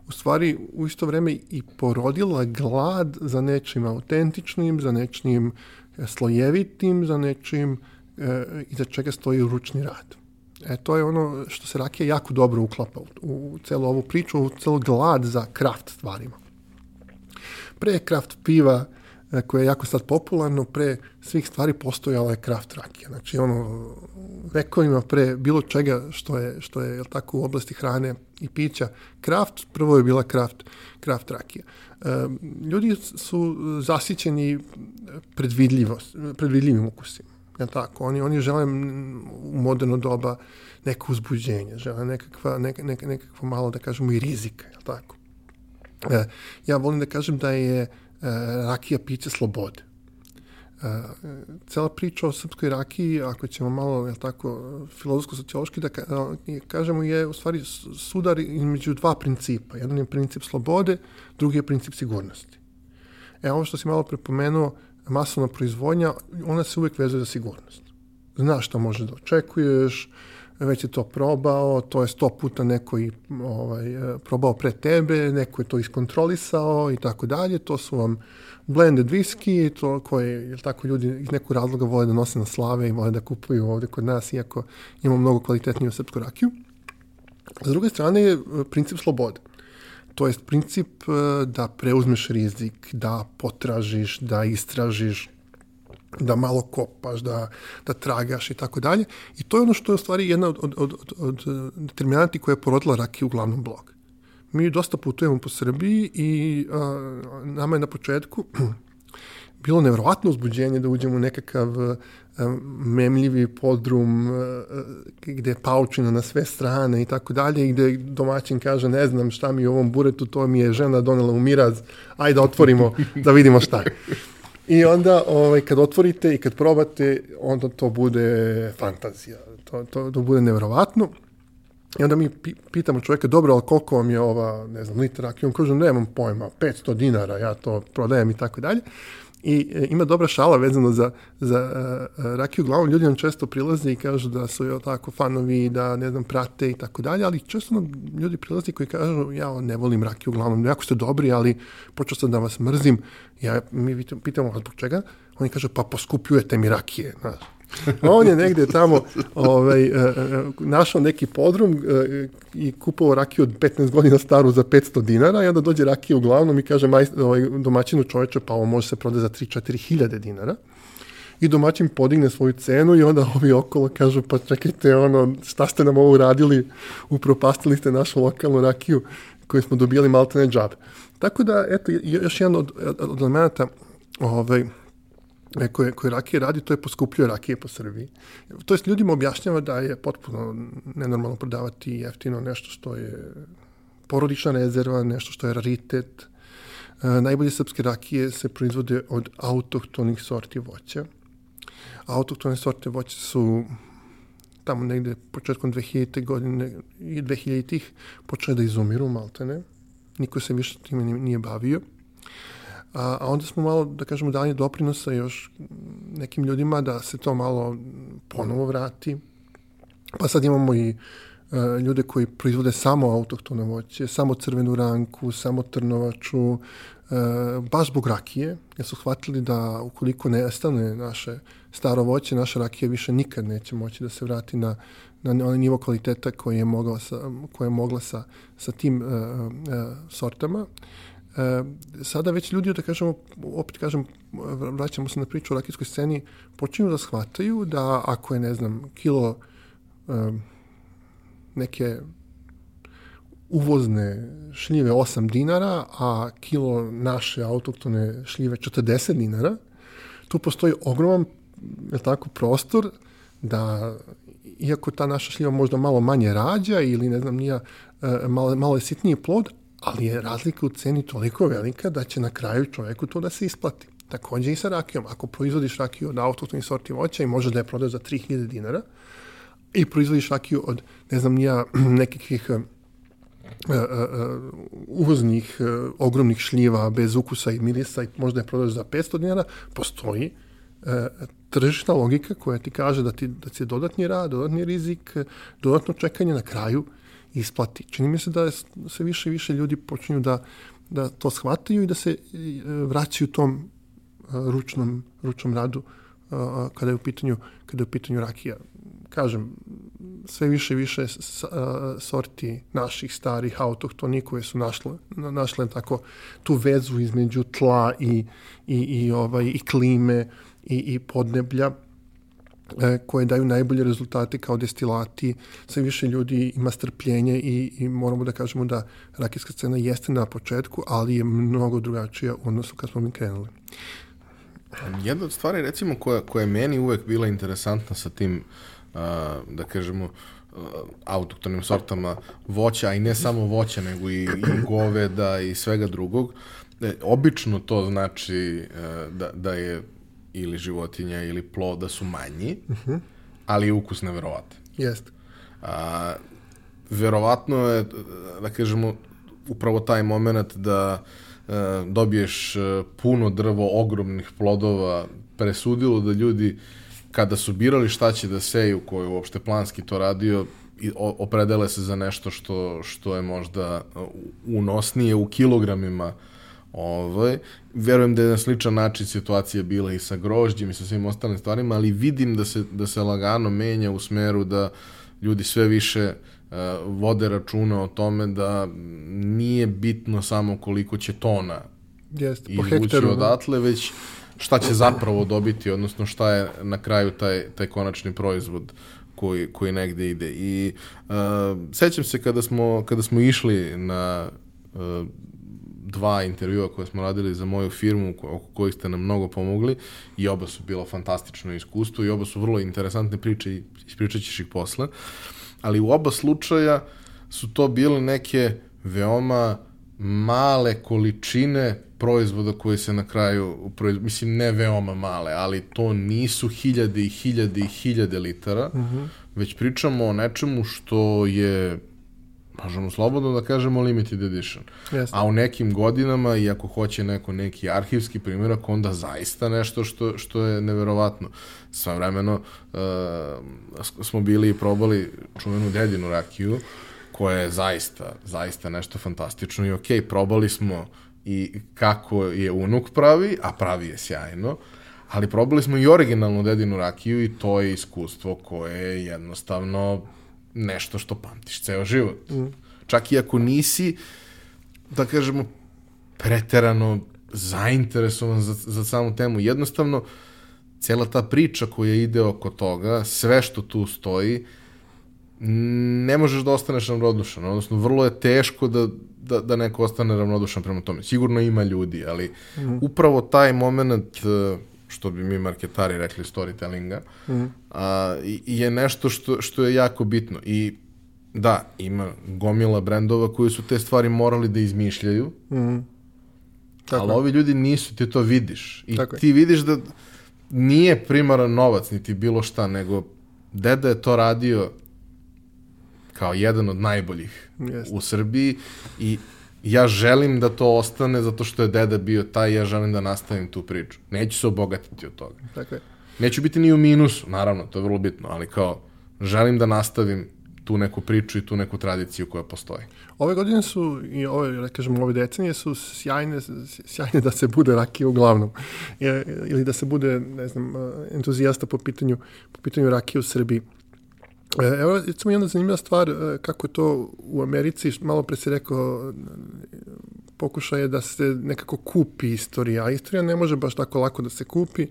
u stvari u isto vreme i porodila glad za nečim autentičnim, za nečim e, slojevitim, za nečim e, iza čega stoji ručni rad. E, to je ono što se rakija jako dobro uklapa u, u celu ovu priču, u celu glad za kraft stvarima. Pre kraft piva, E, koje je jako sad popularno, pre svih stvari postojala je kraft rakija. Znači, ono, vekovima pre bilo čega što je, što je jel tako, u oblasti hrane i pića, kraft, prvo je bila kraft, kraft rakija. E, ljudi su zasićeni predvidljivim ukusima. Ja tako, oni, oni žele u moderno doba neko uzbuđenje, žele nekakva, neka, neka, nekakvo malo, da kažemo, i rizika, je tako? E, ja volim da kažem da je E, rakija piće slobode. E, cela priča o srpskoj rakiji, ako ćemo malo, je tako, filozofsko-sociološki da kažemo, je u stvari sudar između dva principa. Jedan je princip slobode, drugi je princip sigurnosti. E, ovo što si malo prepomenuo, masovna proizvodnja, ona se uvek vezuje za sigurnost. Znaš šta može da očekuješ, već je to probao, to je sto puta neko i ovaj, e, probao pre tebe, neko je to iskontrolisao i tako dalje, to su vam blended whisky, to koje, jel tako, ljudi iz nekog razloga vole da nose na slave i vole da kupuju ovde kod nas, iako imamo mnogo kvalitetniju srpsku rakiju. S druge strane je e, princip slobode. To je princip e, da preuzmeš rizik, da potražiš, da istražiš, da malo kopaš, da, da tragaš i tako dalje. I to je ono što je u stvari jedna od, od, od, od determinanti koja je porodila rakiju uglavnom blog. Mi dosta putujemo po Srbiji i a, nama je na početku [CLEARS THROAT] bilo nevrovatno uzbuđenje da uđemo u nekakav memljivi podrum gde je paučina na sve strane i tako dalje i gde domaćin kaže ne znam šta mi u ovom buretu, to mi je žena donela u miraz, ajde da otvorimo da vidimo šta je. I onda ovaj, kad otvorite i kad probate, onda to bude fantazija. To, to, to bude nevjerovatno. I onda mi pitamo čovjeka, dobro, ali koliko vam je ova, ne znam, litra I on kaže, nemam pojma, 500 dinara, ja to prodajem i tako dalje. I e, ima dobra šala vezano za, za uh, rakiju. Uglavnom, ljudi nam često prilaze i kažu da su jo, tako fanovi, da ne znam, prate i tako dalje, ali često nam ljudi prilaze koji kažu ja ne volim rakiju, uglavnom, jako ste dobri, ali počeo sam da vas mrzim. Ja, mi pitamo, zbog čega? Oni kažu, pa poskupljujete mi rakije. Znaš. On je negde tamo ovaj, uh, našao neki podrum i kupovao rakiju od 15 godina staru za 500 dinara i onda dođe rakija uglavnom i kaže maj, ovaj, domaćinu čoveče pa ovo može se prodati za 3-4 hiljade dinara i domaćin podigne svoju cenu i onda ovi okolo kažu pa čekajte ono šta ste nam ovo uradili upropastili ste našu lokalnu rakiju koju smo dobijali maltene džabe. Tako da, eto, još jedan od, od elementa ovaj, E, koje, koje rakije radi, to je poskupljuje rakije po Srbiji. To jest ljudima objašnjava da je potpuno nenormalno prodavati jeftino nešto što je porodična rezerva, nešto što je raritet. E, najbolje srpske rakije se proizvode od autohtonih sorti voća. Autohtone sorte voća su tamo negde početkom 2000. godine i 2000-ih počele da izumiru maltene. Niko se više time nije bavio. A, a onda smo malo, da kažemo, dali doprinosa još nekim ljudima da se to malo ponovo vrati. Pa sad imamo i e, ljude koji proizvode samo autohtono voće, samo crvenu ranku, samo trnovaču, e, baš zbog rakije, jer su shvatili da ukoliko ne estane naše staro voće, naša rakija više nikad neće moći da se vrati na, na onaj nivo kvaliteta koji je mogla sa, koje je mogla sa, sa tim uh, uh, sortama. E, sada već ljudi, da kažemo, opet kažem, vraćamo se na priču o rakijskoj sceni, počinju da shvataju da ako je, ne znam, kilo e, neke uvozne šljive 8 dinara, a kilo naše autoktone šljive 40 dinara, tu postoji ogroman je tako, prostor da iako ta naša šljiva možda malo manje rađa ili ne znam nija e, malo, malo je sitniji plod, ali je razlika u ceni toliko velika da će na kraju čoveku to da se isplati. Takođe i sa rakijom. Ako proizvodiš rakiju od autohtonih sorti voća i možeš da je prodaš za 3000 dinara i proizvodiš rakiju od, ne znam, nija [CLEARS THROAT] nekakvih uh, uh, uvoznih uh, ogromnih šljiva bez ukusa i mirisa i možda je prodaš za 500 dinara, postoji uh, tržišna logika koja ti kaže da ti da će dodatni rad, dodatni rizik, dodatno čekanje na kraju isplati. Čini mi se da se više i više ljudi počinju da, da to shvataju i da se vraćaju tom ručnom, ručnom radu kada je u pitanju, kada je u pitanju rakija. Kažem, sve više i više sorti naših starih autohtoni koje su našle, našle tako tu vezu između tla i, i, i, ovaj, i klime i, i podneblja e, koje daju najbolje rezultate kao destilati. Sve više ljudi ima strpljenje i, i moramo da kažemo da rakijska scena jeste na početku, ali je mnogo drugačija u odnosu kad smo mi krenuli. Jedna od stvari, recimo, koja, koja je meni uvek bila interesantna sa tim, da kažemo, uh, autoktonim sortama voća, i ne samo voća, nego i, i goveda i svega drugog, e, obično to znači uh, da, da je ili životinja ili plod da su manji, uh -huh. ali je ukus neverovatan. Jeste. A, verovatno je, da kažemo, upravo taj moment da e, dobiješ e, puno drvo ogromnih plodova presudilo da ljudi kada su birali šta će da seju, ko je uopšte planski to radio, i opredele se za nešto što, što je možda unosnije u kilogramima Ovaj, verujem da je na sličan način situacija bila i sa grožđem i sa svim ostalim stvarima, ali vidim da se, da se lagano menja u smeru da ljudi sve više uh, vode računa o tome da nije bitno samo koliko će tona Jest, izvući da. odatle, već šta će zapravo dobiti, odnosno šta je na kraju taj, taj konačni proizvod koji, koji negde ide. I uh, sećam se kada smo, kada smo išli na uh, dva intervjua koje smo radili za moju firmu, oko kojih ste nam mnogo pomogli i oba su bilo fantastično iskustvo i oba su vrlo interesantne priče i ispričat ćeš ih posle. Ali u oba slučaja su to bile neke veoma male količine proizvoda koje se na kraju, mislim ne veoma male, ali to nisu hiljade i hiljade i hiljade litara, uh mhm. -huh. već pričamo o nečemu što je možemo slobodno da kažemo limited edition. Yes. A u nekim godinama, i ako hoće neko neki arhivski primjerak, onda zaista nešto što, što je neverovatno. Sva vremeno uh, smo bili i probali čuvenu dedinu rakiju, koja je zaista, zaista nešto fantastično i okej, okay, probali smo i kako je unuk pravi, a pravi je sjajno, ali probali smo i originalnu dedinu rakiju i to je iskustvo koje je jednostavno nešto što pamtiš ceo život. Mm. Čak i ako nisi, da kažemo, preterano zainteresovan za, za samu temu. Jednostavno, cela ta priča koja ide oko toga, sve što tu stoji, ne možeš da ostaneš ravnodušan, odnosno vrlo je teško da, da, da neko ostane ravnodušan prema tome. Sigurno ima ljudi, ali mm. upravo taj moment što bi mi marketari rekli storytellinga, mm. a, je nešto što, što je jako bitno. I da, ima gomila brendova koji su te stvari morali da izmišljaju, mm. Tako ali ovi ljudi nisu, ti to vidiš. I Tako ti je. vidiš da nije primaran novac, niti bilo šta, nego deda je to radio kao jedan od najboljih Jest. u Srbiji i ja želim da to ostane zato što je deda bio taj, ja želim da nastavim tu priču. Neću se obogatiti od toga. Tako je. Neću biti ni u minusu, naravno, to je vrlo bitno, ali kao želim da nastavim tu neku priču i tu neku tradiciju koja postoji. Ove godine su, i ove, da kažemo, ove decenije su sjajne, sjajne da se bude rakije uglavnom. Ili da se bude, ne znam, entuzijasta po pitanju, po pitanju rakije u Srbiji. E, evo, recimo jedna zanimljiva stvar, e, kako je to u Americi, malo pre si rekao, pokušaj je da se nekako kupi istorija, a istorija ne može baš tako lako da se kupi.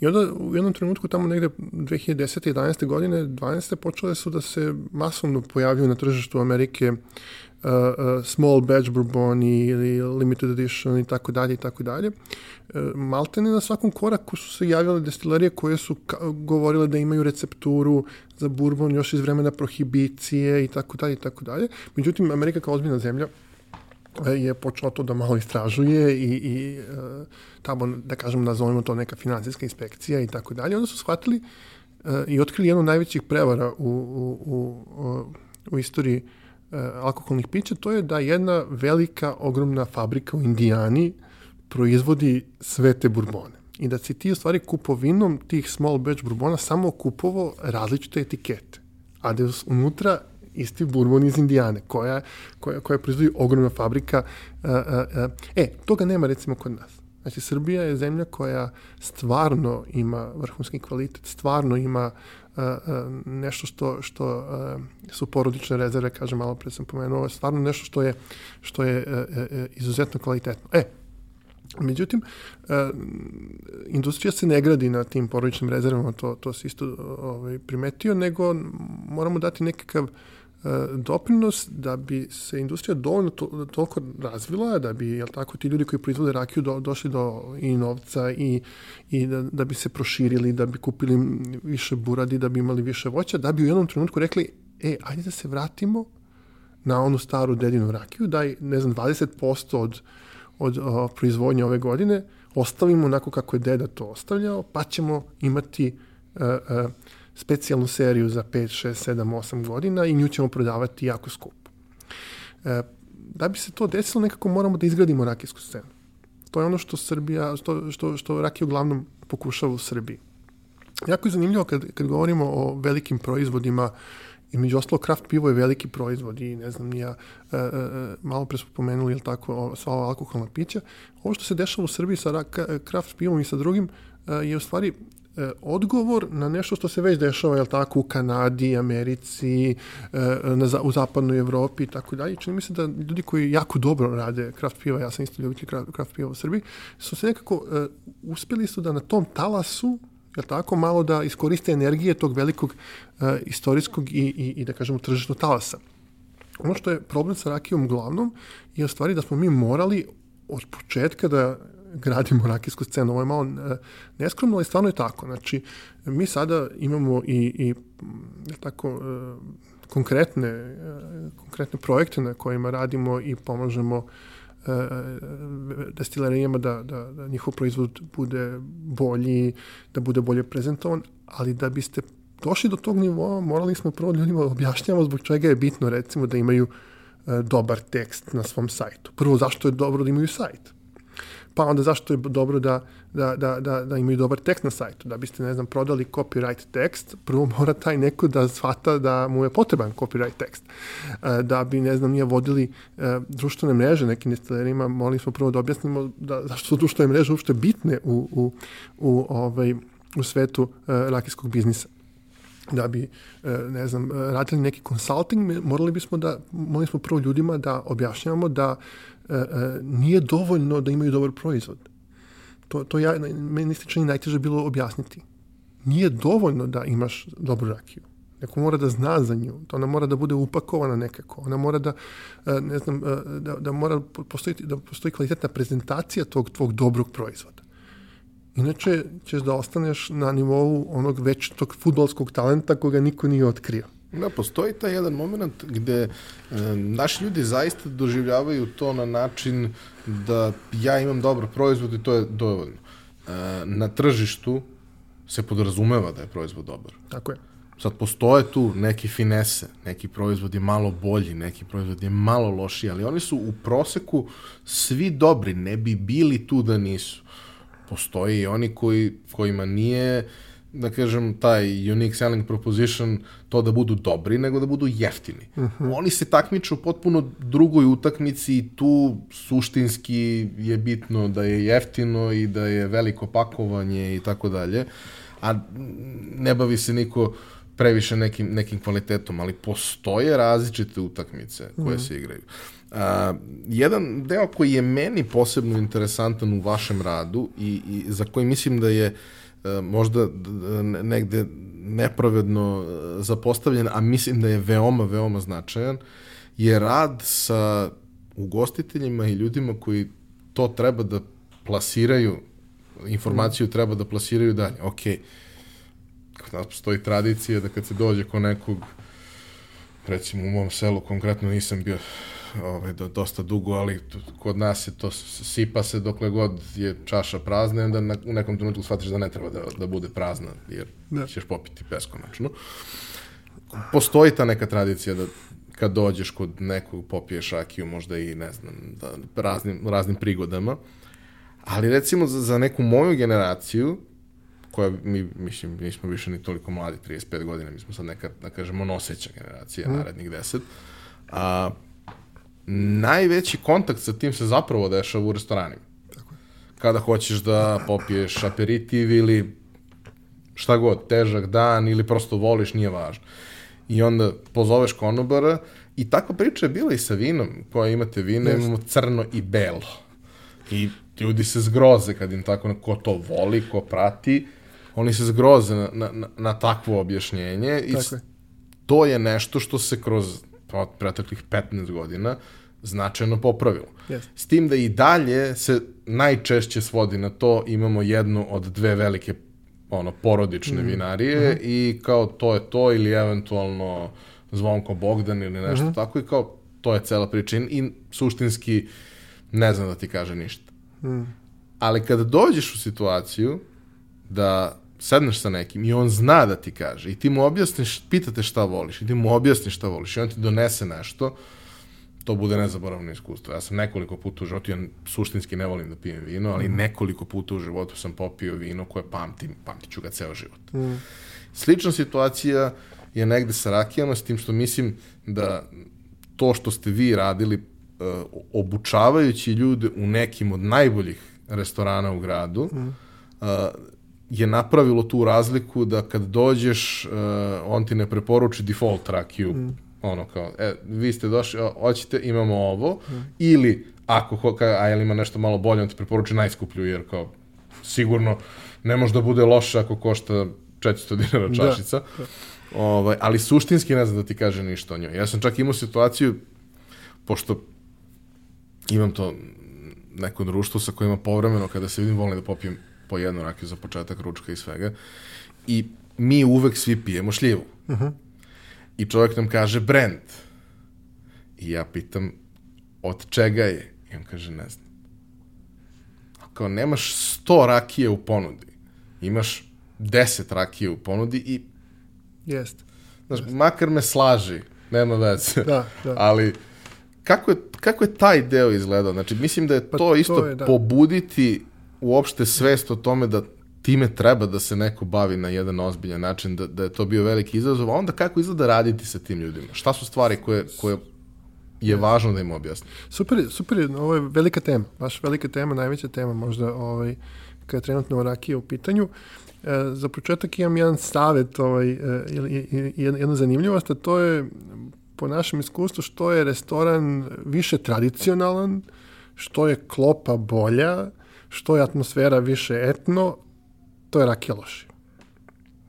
I onda u jednom trenutku tamo negde 2010. 11. godine, 12. počele su da se masovno pojavljuju na tržištu Amerike uh, uh, small batch bourbon ili limited edition i tako dalje i tako dalje. Uh, maltene na svakom koraku su se javile destilerije koje su govorile da imaju recepturu za bourbon još iz vremena prohibicije i tako dalje i tako dalje. Međutim, Amerika kao ozbiljna zemlja je počelo to da malo istražuje i, i tamo, da kažem, nazovemo to neka financijska inspekcija i tako dalje. Onda su shvatili i otkrili jednu najvećih prevara u, u, u, u istoriji alkoholnih pića, to je da jedna velika, ogromna fabrika u Indijani proizvodi sve te burbone i da si ti u stvari kupovinom tih small batch bourbona samo kupovo različite etikete, a da je unutra isti bourbon iz Indijane, koja, koja, koja proizvodi ogromna fabrika. Uh, uh. E, toga nema recimo kod nas. Znači, Srbija je zemlja koja stvarno ima vrhunski kvalitet, stvarno ima uh, nešto što, što uh, su porodične rezerve, kažem, malo pre sam pomenuo, stvarno nešto što je, što je izuzetno kvalitetno. E, Međutim, e, industrija se ne gradi na tim porodičnim rezervama, to, to se isto ovaj, primetio, nego moramo dati nekakav e, doprinos da bi se industrija dovoljno to, toliko razvila, da bi jel tako, ti ljudi koji proizvode rakiju do, došli do i novca i, i da, da bi se proširili, da bi kupili više buradi, da bi imali više voća, da bi u jednom trenutku rekli, e, ajde da se vratimo na onu staru dedinu rakiju, daj, ne znam, 20% od od o, proizvodnje ove godine, ostavimo onako kako je deda to ostavljao, pa ćemo imati e, e, specijalnu seriju za 5, 6, 7, 8 godina i nju ćemo prodavati jako skupo. E, da bi se to desilo, nekako moramo da izgradimo rakijsku scenu. To je ono što Srbija, što, što, što rakija uglavnom pokušava u Srbiji. Jako je zanimljivo kad, kad govorimo o velikim proizvodima I među ostalo, kraft pivo je veliki proizvod i ne znam, ja, e, e, e, malo pre smo pomenuli, jel tako, sva ova alkoholna pića. Ovo što se dešava u Srbiji sa kraft pivom i sa drugim e, je u stvari e, odgovor na nešto što se već dešava, jel tako, u Kanadi, Americi, e, na, u zapadnoj Evropi i tako dalje. Čini mi se da ljudi koji jako dobro rade kraft piva, ja sam isto ljubitelj kraft piva u Srbiji, su se nekako, e, uspeli su da na tom talasu jel tako, malo da iskoriste energije tog velikog uh, istorijskog i, i, i da kažemo tržišnog talasa. Ono što je problem sa rakijom uglavnom je u stvari da smo mi morali od početka da gradimo rakijsku scenu. Ovo je malo uh, neskromno, ali stvarno je tako. Znači, mi sada imamo i, i tako, uh, konkretne, konkretne projekte na kojima radimo i pomažemo destilerijama da, da, da njihov proizvod bude bolji, da bude bolje prezentovan, ali da biste došli do tog nivoa, morali smo prvo ljudima objašnjavamo zbog čega je bitno recimo da imaju e, dobar tekst na svom sajtu. Prvo, zašto je dobro da imaju sajt? Pa onda zašto je dobro da, da, da, da, da imaju dobar tekst na sajtu. Da biste, ne znam, prodali copyright tekst, prvo [LAUGHS] mora taj neko da shvata da mu je potreban copyright tekst. E, da bi, ne znam, nije vodili e, društvene mreže nekim destilerima, morali smo prvo da objasnimo da, zašto su društvene mreže uopšte bitne u, u, u, ovaj, u svetu e, rakijskog biznisa da bi, ne znam, radili neki consulting, morali bismo da, morali smo prvo ljudima da objašnjavamo da nije dovoljno da imaju dobar proizvod. To, to ja, meni se čini najteže bilo objasniti. Nije dovoljno da imaš dobru rakiju. Neko mora da zna za nju. Ona mora da bude upakovana nekako. Ona mora da, e, ne znam, da, da mora postoji, da postoji kvalitetna prezentacija tog tvog dobrog proizvoda. Inače ćeš da ostaneš na nivou onog već tog futbolskog talenta koga niko nije otkrio. Da, postoji taj jedan moment gde e, naši ljudi zaista doživljavaju to na način da ja imam dobar proizvod i to je dovoljno. E, na tržištu se podrazumeva da je proizvod dobar. Tako je. Sad postoje tu neki finese, neki proizvod je malo bolji, neki proizvod je malo lošiji, ali oni su u proseku svi dobri, ne bi bili tu da nisu. Postoje i oni koji, kojima nije uh, da kažem, taj unique selling proposition to da budu dobri, nego da budu jeftini. Uh mhm. -huh. Oni se takmiču potpuno drugoj utakmici i tu suštinski je bitno da je jeftino i da je veliko pakovanje i tako dalje, a ne bavi se niko previše nekim, nekim kvalitetom, ali postoje različite utakmice koje uh mhm. -huh. se igraju. A, jedan deo koji je meni posebno interesantan u vašem radu i, i za koji mislim da je uh, možda negde nepravedno e, zapostavljen, a mislim da je veoma, veoma značajan, je rad sa ugostiteljima i ljudima koji to treba da plasiraju, informaciju treba da plasiraju dalje. Ok, kod nas postoji tradicija da kad se dođe ko nekog, recimo u mom selu konkretno nisam bio ovaj, do, dosta dugo, ali kod nas je to, sipa se dokle god je čaša prazna i onda na, u nekom trenutku shvatiš da ne treba da, da bude prazna, jer da. ćeš popiti beskonačno. Postoji ta neka tradicija da kad dođeš kod nekog popiješ rakiju, možda i ne znam, da, raznim, raznim prigodama, ali recimo za, za neku moju generaciju, koja mi, mislim, nismo više ni toliko mladi, 35 godina, mi smo sad neka, da kažemo, noseća generacija, mm. narednih 10, a, najveći kontakt sa tim se zapravo dešava u restoranima. Tako Kada hoćeš da popiješ aperitiv ili šta god, težak dan ili prosto voliš, nije važno. I onda pozoveš konobara i takva priča je bila i sa vinom, koja imate vino, imamo crno i belo. I ljudi se zgroze kad im tako, ko to voli, ko prati, oni se zgroze na, na, na takvo objašnjenje i tako je. to je nešto što se kroz preteklih 15 godina značajno popravilo. Yes. S tim da i dalje se najčešće svodi na to imamo jednu od dve velike ono porodične mm. vinarije mm -hmm. i kao to je to ili eventualno Zvonko Bogdan ili nešto mm -hmm. tako i kao to je cela priča i suštinski ne znam da ti kaže ništa. Mm. Ali kada dođeš u situaciju da sedneš sa nekim i on zna da ti kaže i ti mu objasniš, pitate šta voliš i ti mu objasniš šta voliš i on ti donese nešto, to bude nezaboravno iskustvo. Ja sam nekoliko puta u životu, ja suštinski ne volim da pijem vino, ali mm. nekoliko puta u životu sam popio vino koje pamtim, pamtit ću ga ceo život. Mm. Slična situacija je negde sa rakijama, s tim što mislim da to što ste vi radili uh, obučavajući ljude u nekim od najboljih restorana u gradu, mm. Je napravilo tu razliku da kad dođeš, uh, on ti ne preporuči default rakiju, mm. ono kao, e, vi ste došli, hoćete, imamo ovo, mm. ili ako, a jel ima nešto malo bolje, on ti preporuči najskuplju, jer kao, sigurno ne može da bude loše ako košta 400 dinara da. čašica. Da. Ovaj, ali suštinski ne znam da ti kaže ništa o njoj. Ja sam čak imao situaciju, pošto imam to neko društvo sa kojima povremeno kada se vidim volim da popijem po jednu rakiju za početak ručka i svega. I mi uvek svi pijemo šljivu. Uh -huh. I čovjek nam kaže brand. I ja pitam od čega je? I on kaže ne znam. Kao nemaš 100 rakije u ponudi. Imaš 10 rakije u ponudi i Jeste. Znaš, Jest. makar me slaži, nema veze. Da, da. [LAUGHS] Ali kako je, kako je taj deo izgledao? Znači, mislim da je pa to isto to je, da. pobuditi uopšte svest o tome da time treba da se neko bavi na jedan ozbiljan način, da, da je to bio veliki izazov, a onda kako izgleda raditi sa tim ljudima? Šta su stvari koje, koje je važno da im objasni? Super, super, ovo je velika tema, baš velika tema, najveća tema možda ovaj, kada je trenutno rakija u pitanju. E, za početak imam jedan savet, ovaj, e, jednu zanimljivost, a to je po našem iskustvu što je restoran više tradicionalan, što je klopa bolja, što je atmosfera više etno, to je rakija loši.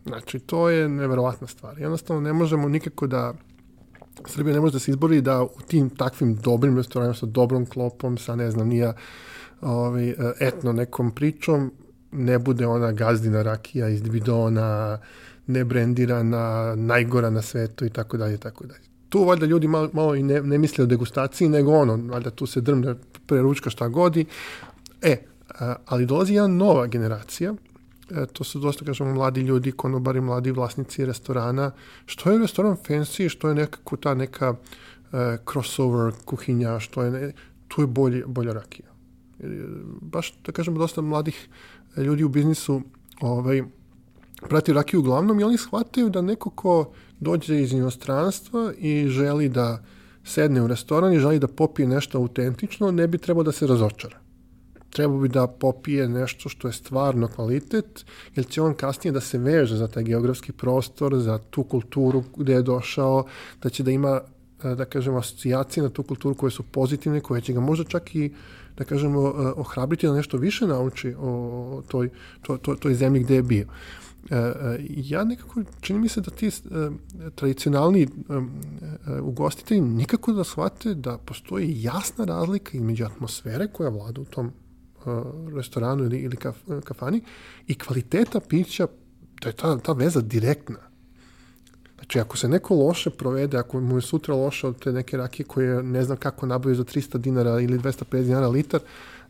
Znači, to je neverovatna stvar. Jednostavno, ne možemo nikako da Srbija ne može da se izbori da u tim takvim dobrim restoranima sa dobrom klopom, sa ne znam, nija ovaj, etno nekom pričom, ne bude ona gazdina rakija iz bidona, nebrendirana, najgora na svetu i tako dalje tako dalje. Tu valjda ljudi malo, malo i ne, ne misle o degustaciji, nego ono, valjda tu se drmne preručka šta godi. E, ali dolazi jedna nova generacija, e, to su dosta, kažemo, mladi ljudi, konobari, mladi vlasnici restorana. Što je restoran fancy, što je nekako ta neka uh, crossover kuhinja, što je, ne, tu je bolje, bolja rakija. Baš, da kažemo, dosta mladih ljudi u biznisu ovaj, prati rakiju uglavnom i oni shvataju da neko ko dođe iz inostranstva i želi da sedne u restoran i želi da popije nešto autentično, ne bi trebao da se razočara. Treba bi da popije nešto što je stvarno kvalitet, jer će on kasnije da se veže za taj geografski prostor, za tu kulturu gde je došao, da će da ima, da kažemo, asocijacije na tu kulturu koje su pozitivne, koje će ga možda čak i da kažemo, eh, ohrabriti da nešto više nauči o toj, to, to, toj zemlji gde je bio. Eh, eh, ja nekako, čini mi se da ti tradicionalni ugostitelji nikako da shvate da postoji jasna razlika između atmosfere koja vlada u tom restoranu ili, ili kaf, kafani i kvaliteta pića, da je ta, ta veza direktna. Znači, ako se neko loše provede, ako mu je sutra loše od te neke rakije koje ne znam kako nabavio za 300 dinara ili 250 dinara litar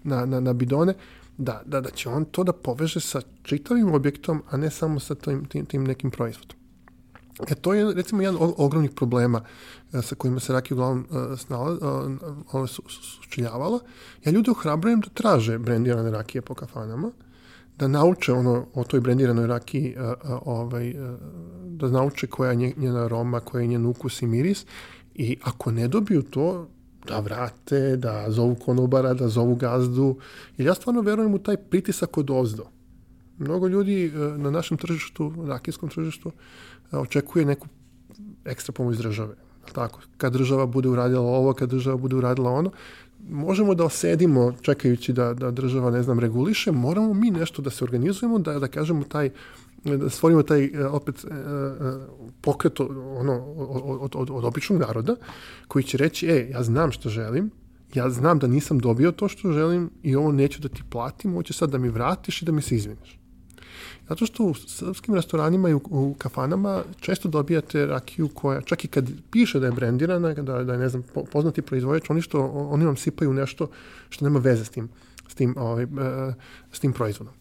na, na, na bidone, da, da, da će on to da poveže sa čitavim objektom, a ne samo sa tim, tim, tim nekim proizvodom. E, to je recimo jedan od ogromnih problema e, sa kojima se rakija uglavnom e, snala, e, su, su, sučeljavala. Ja ljude ohrabrujem da traže brendirane rakije po kafanama, da nauče ono o toj brendiranoj rakiji, a, a, ovaj, a, da nauče koja je njena aroma, koja je njen ukus i miris i ako ne dobiju to, da vrate, da zovu konobara, da zovu gazdu. Jer ja stvarno verujem u taj pritisak od ozdo. Mnogo ljudi na našem tržištu, rakijskom tržištu, očekuje neku ekstra pomoć države. Tako, kad država bude uradila ovo, kad država bude uradila ono, možemo da osedimo čekajući da, da država, ne znam, reguliše, moramo mi nešto da se organizujemo, da, da kažemo taj, da stvorimo taj e, opet e, e, pokret ono, od, od, od običnog naroda koji će reći, e, ja znam što želim, ja znam da nisam dobio to što želim i ovo neću da ti platim, hoće sad da mi vratiš i da mi se izviniš. Zato što u srpskim restoranima i u, u kafanama često dobijate rakiju koja, čak i kad piše da je brendirana, da, da je, ne znam, poznati proizvođač, oni, što, oni vam sipaju nešto što nema veze s tim, s tim, ovaj, e, s tim proizvodom.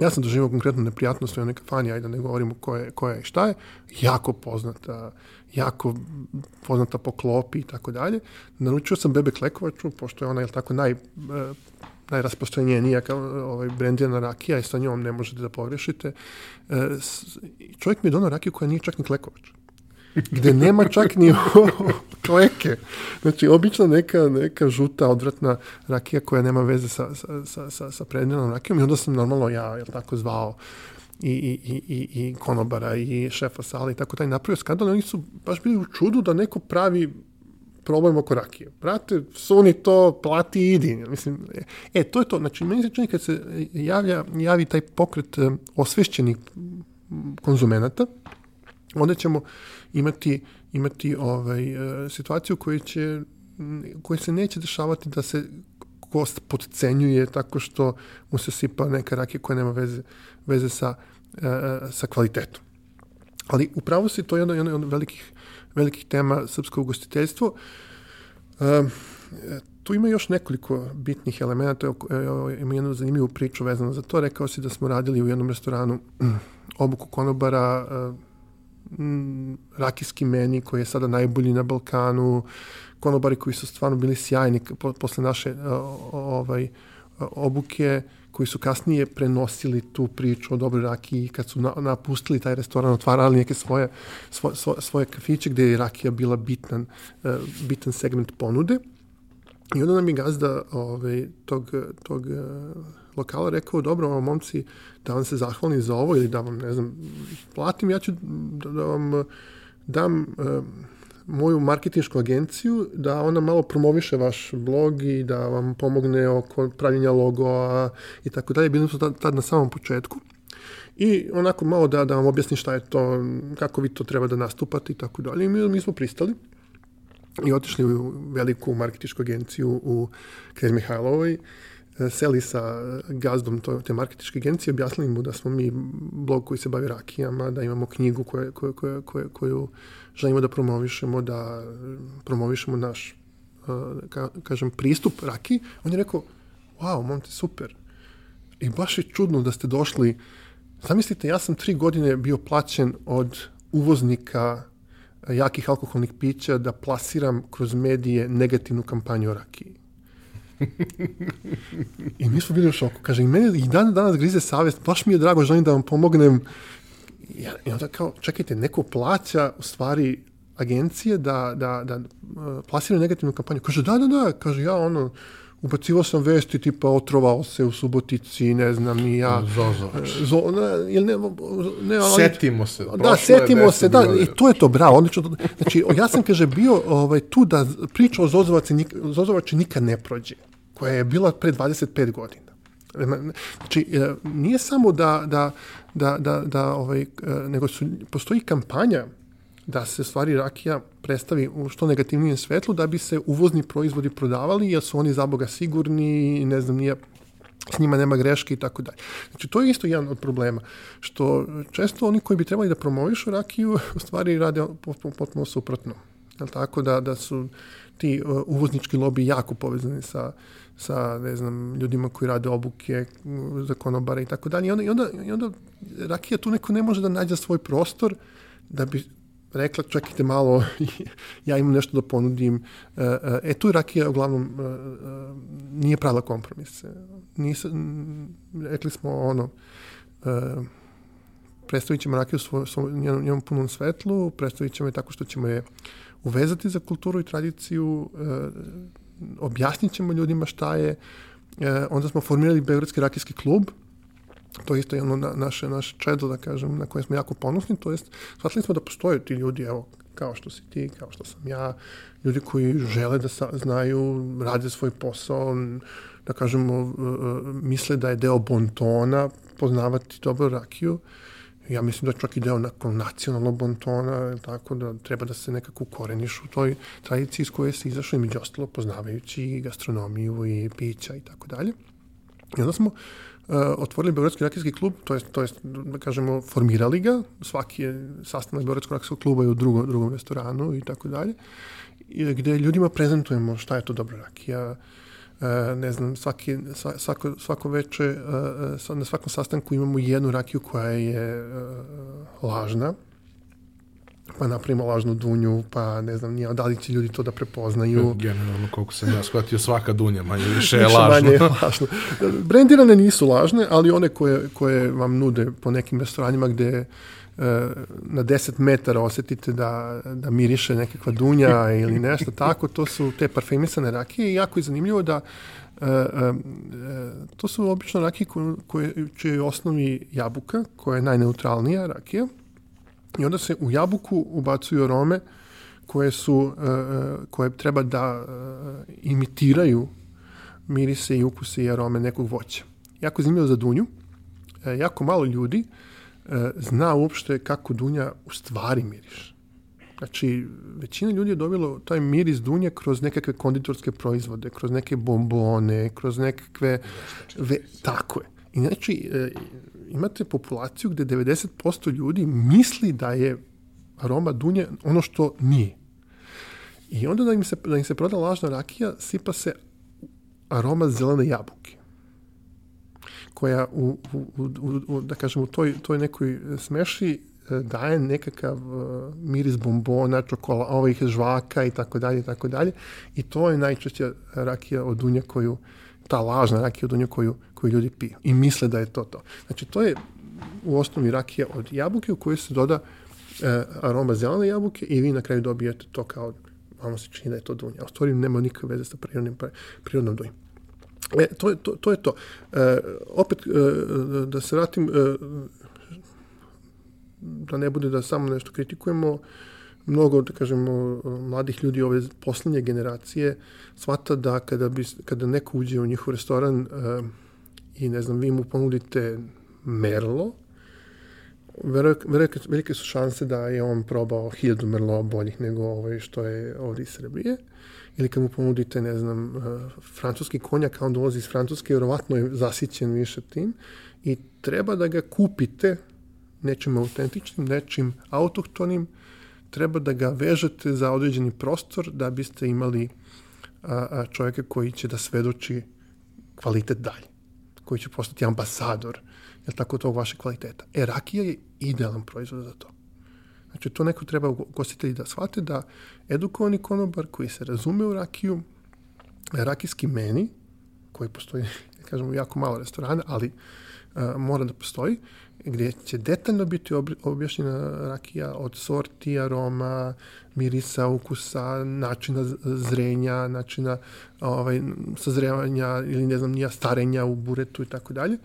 Ja sam doživao konkretno neprijatnost u jednoj kafani, ajde da ne govorimo ko je, ko je i šta je, jako poznata, jako poznata po klopi i tako dalje. Naručio sam bebe klekovaču, pošto je ona, jel tako, naj, e, najrasprostranjenija kao ovaj, brendirana rakija i sa njom ne možete da pogrešite. E, čovjek mi je donao rakiju koja nije čak ni klekovač. Gde nema čak ni kleke. Znači, obična neka, neka žuta, odvratna rakija koja nema veze sa, sa, sa, sa, prediranom rakijom i onda sam normalno ja, jel tako, zvao i, i, i, i konobara i šefa sale i tako taj napravio skandal. Oni su baš bili u čudu da neko pravi problem oko rakije. Brate, suni to, plati i idi. Mislim, e, to je to. Znači, meni se čini kad se javlja, javi taj pokret e, osvešćenih konzumenata, onda ćemo imati, imati ovaj, e, situaciju koja će koja se neće dešavati da se gost podcenjuje tako što mu se sipa neka rakija koja nema veze, veze sa, e, sa kvalitetom. Ali upravo si to je jedna od velikih velikih tema srpsko ugostiteljstvo. E, tu ima još nekoliko bitnih elemenata. Ima jednu zanimljivu priču vezanu za to. Rekao si da smo radili u jednom restoranu [CLEARS THROAT] obuku konobara, rakijski meni koji je sada najbolji na Balkanu, konobari koji su stvarno bili sjajni posle naše ovaj, obuke koji su kasnije prenosili tu priču o dobroj rakiji kad su na, napustili taj restoran, otvarali neke svoje, svo, svo, svoje kafiće gde je rakija bila bitan, uh, bitan segment ponude. I onda nam je gazda ovaj, tog, tog uh, lokala rekao, dobro, ovo momci, da vam se zahvalim za ovo ili da vam, ne znam, platim, ja ću da, da vam dam uh, moju marketinšku agenciju da ona malo promoviše vaš blog i da vam pomogne oko pravljenja logoa i tako dalje. Bili smo tad, na samom početku. I onako malo da, da vam objasni šta je to, kako vi to treba da nastupate i tako dalje. I mi, mi smo pristali i otišli u veliku marketičku agenciju u Knez Mihajlovoj, seli sa gazdom te marketičke agencije, objasnili mu da smo mi blog koji se bavi rakijama, da imamo knjigu koje, koje, koje, koje, koju želimo da promovišemo, da promovišemo naš, ka, kažem, pristup raki, on je rekao, wow, momte, super. I baš je čudno da ste došli, zamislite, ja sam tri godine bio plaćen od uvoznika jakih alkoholnih pića da plasiram kroz medije negativnu kampanju o rakiji. [LAUGHS] I mi smo bili u šoku. Kaže, i mene i dan danas grize savest, baš mi je drago, želim da vam pomognem i onda kao, čekajte, neko plaća u stvari agencije da, da, da uh, plasiraju negativnu kampanju. Kaže, da, da, da, kaže, ja ono, ubacivao sam vesti tipa otrovao se u Subotici, ne znam ni ja. Zozovač. Zo, ne, ili ne, ne, ali, setimo se. Da, setimo se, da, i to je to, bravo. Odlično. Znači, ja sam, kaže, bio ovaj, tu da priča o Zozovaci, Zozovači nikad ne prođe, koja je bila pre 25 godina. Znači, e, nije samo da, da, da, da, da ovaj, e, nego su, postoji kampanja da se stvari rakija predstavi u što negativnijem svetlu da bi se uvozni proizvodi prodavali jer su oni za Boga sigurni ne znam nije s njima nema greške i tako dalje. Znači, to je isto jedan od problema, što često oni koji bi trebali da promovišu rakiju, u stvari rade potpuno suprotno. Jel tako da, da su ti uh, uvoznički lobi jako povezani sa, sa ne znam, ljudima koji rade obuke za konobare i tako dalje. I onda, i onda, i onda rakija tu neko ne može da nađe svoj prostor da bi rekla čekajte malo, [LAUGHS] ja imam nešto da ponudim. E, e, e tu rakija uglavnom e, nije pravila kompromise. Nisa, rekli smo ono, predstavit ćemo rakiju svoj, svoj, njenom, njenom punom svetlu, predstavit ćemo je tako što ćemo je uvezati za kulturu i tradiciju, objasnit ćemo ljudima šta je. Onda smo formirali Beogradski rakijski klub, to je isto jedno na, naše, naše čedo, da kažem, na koje smo jako ponosni, to jest, shvatili smo da postoje ti ljudi, evo, kao što si ti, kao što sam ja, ljudi koji žele da sa, znaju, rade svoj posao, da kažemo, misle da je deo bontona poznavati dobro rakiju. Ja mislim da je čak i deo nakon nacionalnog bontona, tako da treba da se nekako ukoreniš u toj tradiciji iz koje se izašao i među ostalo poznavajući i gastronomiju i pića i tako dalje. I onda smo uh, otvorili Beogradski rakijski klub, to jest, to jest, da kažemo, formirali ga, svaki je sastanak Beogradskog rakijskog kluba i u drugom, drugom restoranu i tako dalje, gde ljudima prezentujemo šta je to dobra rakija, Uh, ne znam, svaki, svako, svako veče, uh, na svakom sastanku imamo jednu rakiju koja je lažna, pa napravimo lažnu dunju, pa ne znam, nije, da li će ljudi to da prepoznaju. Generalno, koliko sam ja shvatio, svaka dunja manje više je lažna. Manje je lažno. Brendirane nisu lažne, ali one koje, koje vam nude po nekim restoranima gde e, na 10 metara osetite da, da miriše nekakva dunja ili nešto tako, to su te parfemisane rakije i jako je zanimljivo da E, e, e, to su obično rakije koje, koje, je osnovi jabuka, koja je najneutralnija rakija, I onda se u jabuku ubacuju arome koje su, koje treba da imitiraju mirise i ukuse i arome nekog voća. Jako zanimljivo za dunju. Jako malo ljudi zna uopšte kako dunja u stvari miriše. Znači, većina ljudi je dobilo taj miris dunje kroz nekakve konditorske proizvode, kroz neke bombone, kroz nekakve... Ve, tako je. I znači, imate populaciju gde 90% ljudi misli da je aroma dunje ono što nije. I onda da im se, da im se proda lažna rakija, sipa se aroma zelene jabuke koja u, u, u, u da kažem, u toj, toj nekoj smeši e, daje nekakav uh, miris bombona, čokola, ovih žvaka i tako dalje i tako dalje. I to je najčešće rakija od dunja koju, ta lažna rakija od dunja koju, koju ljudi piju i misle da je to to. Znači, to je u osnovi rakija od jabuke u kojoj se doda e, aroma zelene jabuke i vi na kraju dobijete to kao, vama se čini da je to dunja. A u stvari nema nikakve veze sa prirodnim, prirodnom dunjom. E, to, je, to, to je to. E, opet, e, da se vratim, e, da ne bude da samo nešto kritikujemo, mnogo, da kažemo, mladih ljudi ove poslednje generacije shvata da kada, bi, kada neko uđe u njihov restoran e, i ne znam, vi mu ponudite merlo, velike, velike su šanse da je on probao hiljadu merlo boljih nego ovaj što je ovdje iz Srbije. Ili kad mu ponudite, ne znam, uh, francuski konjak, a on dolazi iz Francuske, vjerovatno je zasićen više tim i treba da ga kupite nečim autentičnim, nečim autohtonim, treba da ga vežete za određeni prostor da biste imali a, čovjeka koji će da svedoči kvalitet dalje koji će postati ambasador, jel tako, tog vaše kvaliteta. E, rakija je idealan proizvod za to. Znači, to neko treba ugostitelji da shvate da edukovani konobar koji se razume u rakiju, rakijski meni, koji postoji, [LAUGHS] kažemo, jako malo restorana, ali a, mora da postoji, gdje će detaljno biti objašnjena rakija od sorti, aroma, mirisa, ukusa, načina zrenja, načina ovaj, sazrevanja ili ne znam, nija starenja u buretu i tako dalje.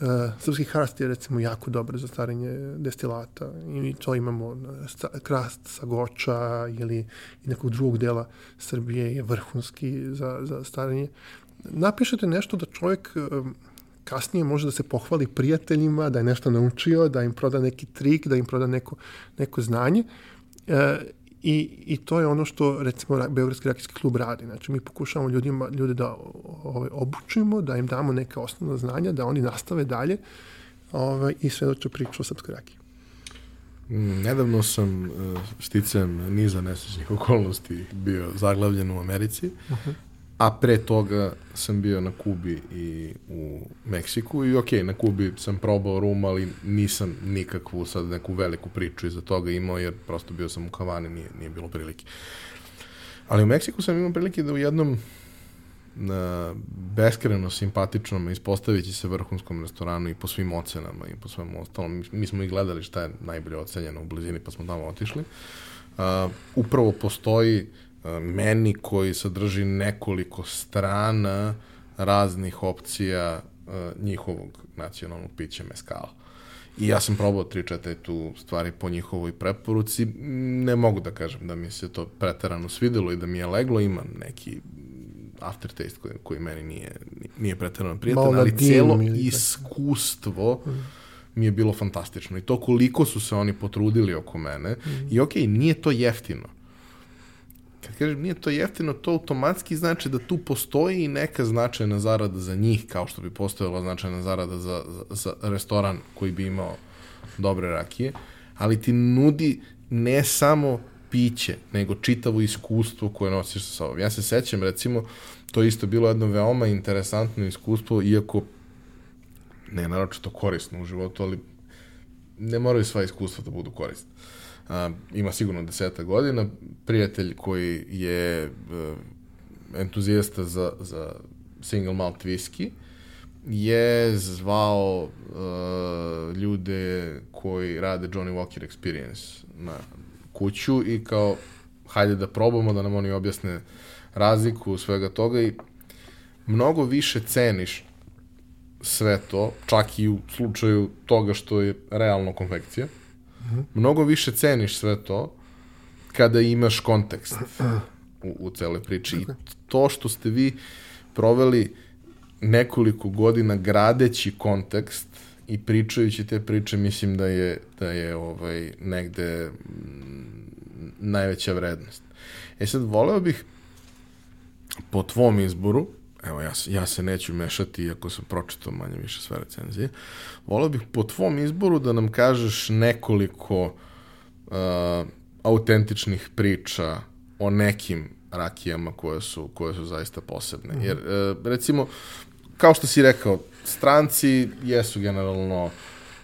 Uh, srpski hrast je recimo jako dobar za starenje destilata i to imamo krast sa goča ili nekog drugog dela Srbije je vrhunski za, za starenje. Napišete nešto da čovjek um, kasnije može da se pohvali prijateljima, da je nešto naučio, da im proda neki trik, da im proda neko, neko znanje. E, i, I to je ono što, recimo, Beogradski rakijski klub radi. Znači, mi pokušavamo ljudima, ljude da ovaj, obučimo, da im damo neke osnovne znanja, da oni nastave dalje ovaj, i svedoče priču o srpskoj rakiji. Nedavno sam uh, sticam niza nesrećnih okolnosti bio zaglavljen u Americi, uh -huh. A pre toga sam bio na Kubi i u Meksiku i ok, na Kubi sam probao rum, ali nisam nikakvu sad neku veliku priču iza toga imao, jer prosto bio sam u Havani, nije, nije bilo prilike. Ali u Meksiku sam imao prilike da u jednom na beskreno simpatičnom ispostavići se vrhunskom restoranu i po svim ocenama i po svemu ostalom. Mi smo i gledali šta je najbolje ocenjeno u blizini pa smo tamo otišli. Uh, upravo postoji uh, meni koji sadrži nekoliko strana raznih opcija uh, njihovog nacionalnog pića meskala. I ja sam probao 3-4 tu stvari po njihovoj preporuci. Ne mogu da kažem da mi se to preterano svidelo i da mi je leglo. Ima neki aftertaste koji, koji meni nije, nije pretjerano prijatan, ali cijelo iskustvo mm. mi je bilo fantastično. I to koliko su se oni potrudili oko mene. Mm. I okej, okay, nije to jeftino. Kad kažem nije to jeftino, to automatski znači da tu postoji i neka značajna zarada za njih, kao što bi postojala značajna zarada za, za, za restoran koji bi imao dobre rakije, ali ti nudi ne samo piće, nego čitavo iskustvo koje nosiš sa sobom. Ja se sećam, recimo, to isto bilo jedno veoma interesantno iskustvo, iako ne naročito korisno u životu, ali ne moraju sva iskustva da budu korisne. A, ima sigurno deseta godina, prijatelj koji je uh, entuzijasta za, za single malt whisky, je zvao uh, ljude koji rade Johnny Walker Experience na, kuću i kao hajde da probamo da nam oni objasne razliku svega toga i mnogo više ceniš sve to, čak i u slučaju toga što je realno konfekcija. Mnogo više ceniš sve to kada imaš kontekst u, u celoj priči. I to što ste vi proveli nekoliko godina gradeći kontekst i pričajući te priče, mislim da je, da je ovaj, negde najveća vrednost. E sad, voleo bih po tvom izboru, evo ja, ja se neću mešati iako sam pročitao manje više sve recenzije, voleo bih po tvom izboru da nam kažeš nekoliko uh, autentičnih priča o nekim rakijama koje su, koje su zaista posebne. Mm -hmm. Jer, uh, recimo, kao što si rekao, stranci jesu generalno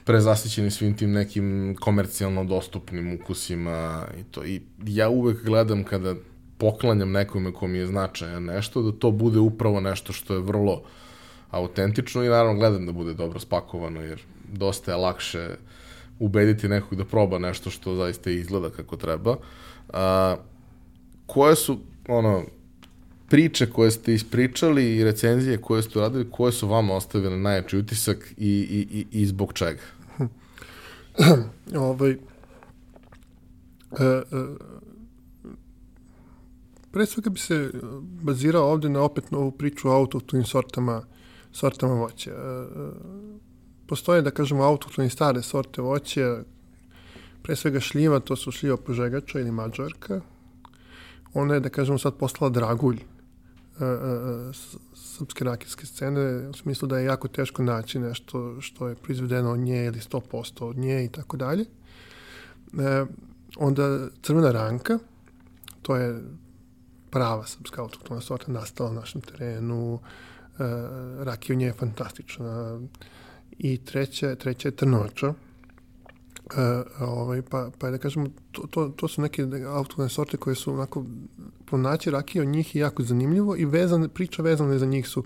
prezasićeni svim tim nekim komercijalno dostupnim ukusima i to. I ja uvek gledam kada poklanjam nekome ko mi je značajan nešto, da to bude upravo nešto što je vrlo autentično i naravno gledam da bude dobro spakovano, jer dosta je lakše ubediti nekog da proba nešto što zaista izgleda kako treba. A, koje su, ono, priče koje ste ispričali i recenzije koje ste radili, koje su vama ostavile najjači utisak i, i, i, i zbog čega? [CLEARS THROAT] ovaj, e, e, pre svega bi se bazirao ovde na opet novu priču o autohtonim sortama, sortama voća. E, e, postoje, da kažemo, autohtoni stare sorte voća, pre svega šljiva, to su šljiva požegača ili mađarka. Ona je, da kažemo, sad postala dragulj srpske rakijske scene, u smislu da je jako teško naći nešto što je proizvedeno od nje ili 100% od nje i tako dalje. Onda crvena ranka, to je prava srpska autoktona sorta nastala na našem terenu, e, nje je fantastična. I treća, treća je trnoča, E, ovaj, pa, pa da kažemo, to, to, to su neke autoktone sorte koje su onako, pronaći rakije od njih je jako zanimljivo i vezane, priča vezane za njih su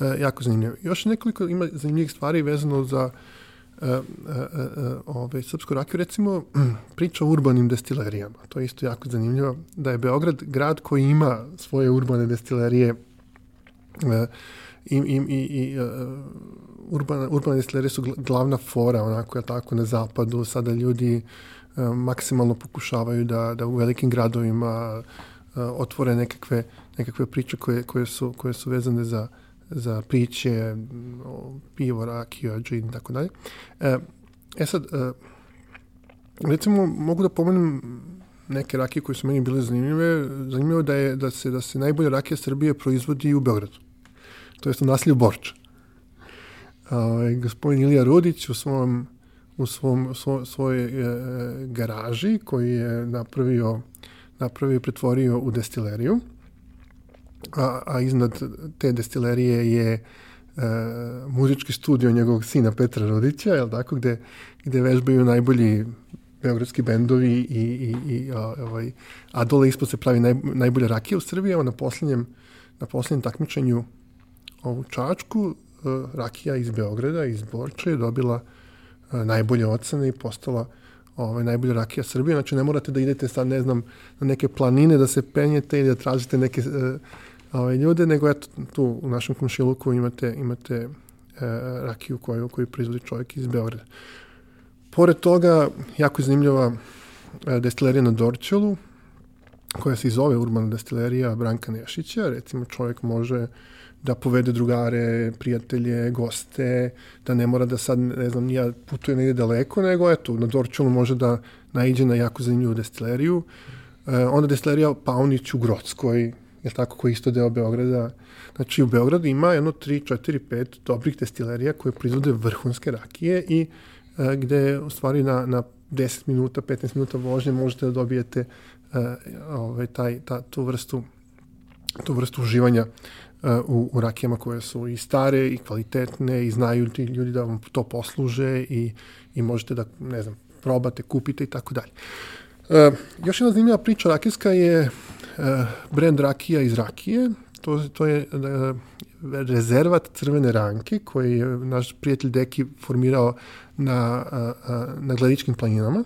e, jako zanimljive. Još nekoliko ima zanimljivih stvari vezano za ove, srpsku rakiju, recimo [CLEARS THROAT] priča o urbanim destilerijama. To je isto jako zanimljivo, da je Beograd grad koji ima svoje urbane destilerije e, i, i, i, i urbana, urbane destilerije su glavna fora, onako, je tako, na zapadu. Sada ljudi maksimalno pokušavaju da, da u velikim gradovima otvore nekakve, nekakve priče koje, koje, su, koje su vezane za, za priče, pivo, rakiju, džin tako dalje. E sad, recimo, mogu da pomenem neke rakije koje su meni bile zanimljive. Zanimljivo da je da se da se najbolja rakija Srbije proizvodi u Beogradu. to jest u nasilju Borča. Ovaj, gospodin Ilija Rudić u svom u svom, svo, svojoj e, garaži koji je napravio, napravio pretvorio u destileriju. A, a iznad te destilerije je e, muzički studio njegovog sina Petra Rodića, jel tako, gde, gde vežbaju najbolji beogradski bendovi i, i, i a, ovaj, a dole ispod se pravi naj, najbolja rakija u Srbiji, evo na poslednjem, na poslednjem takmičenju ovu Čačku, e, rakija iz Beograda, iz Borče je dobila najbolje ocene i postala ovaj, najbolja rakija Srbije. Znači, ne morate da idete sad, ne znam, na neke planine da se penjete ili da tražite neke uh, ovaj, ljude, nego eto, tu u našem komšiluku imate, imate uh, rakiju koju, koju proizvodi čovjek iz Beograda. Pored toga, jako zanimljiva uh, destilerija na Dorčelu, koja se zove Urbana destilerija Branka Nešića. Recimo, čovjek može da povede drugare, prijatelje, goste, da ne mora da sad, ne znam, ja putuje negde daleko, nego eto, na Dorčulu može da naiđe na jako zanimljivu destileriju. E, onda destilerija Paunić u Grodskoj, je tako, koji je isto deo Beograda. Znači, u Beogradu ima jedno 3, 4, 5 dobrih destilerija koje proizvode vrhunske rakije i e, gde, u stvari, na, na 10 minuta, 15 minuta vožnje možete da dobijete e, ovaj, taj, ta, tu vrstu tu vrstu uživanja u, u rakijama koje su i stare i kvalitetne i znaju ti ljudi da vam to posluže i, i možete da, ne znam, probate, kupite i tako dalje. E, još jedna zanimljiva priča rakijska je e, brand rakija iz rakije. To, to je e, rezervat crvene ranke koji je naš prijatelj Deki formirao na, na Gledičkim planinama.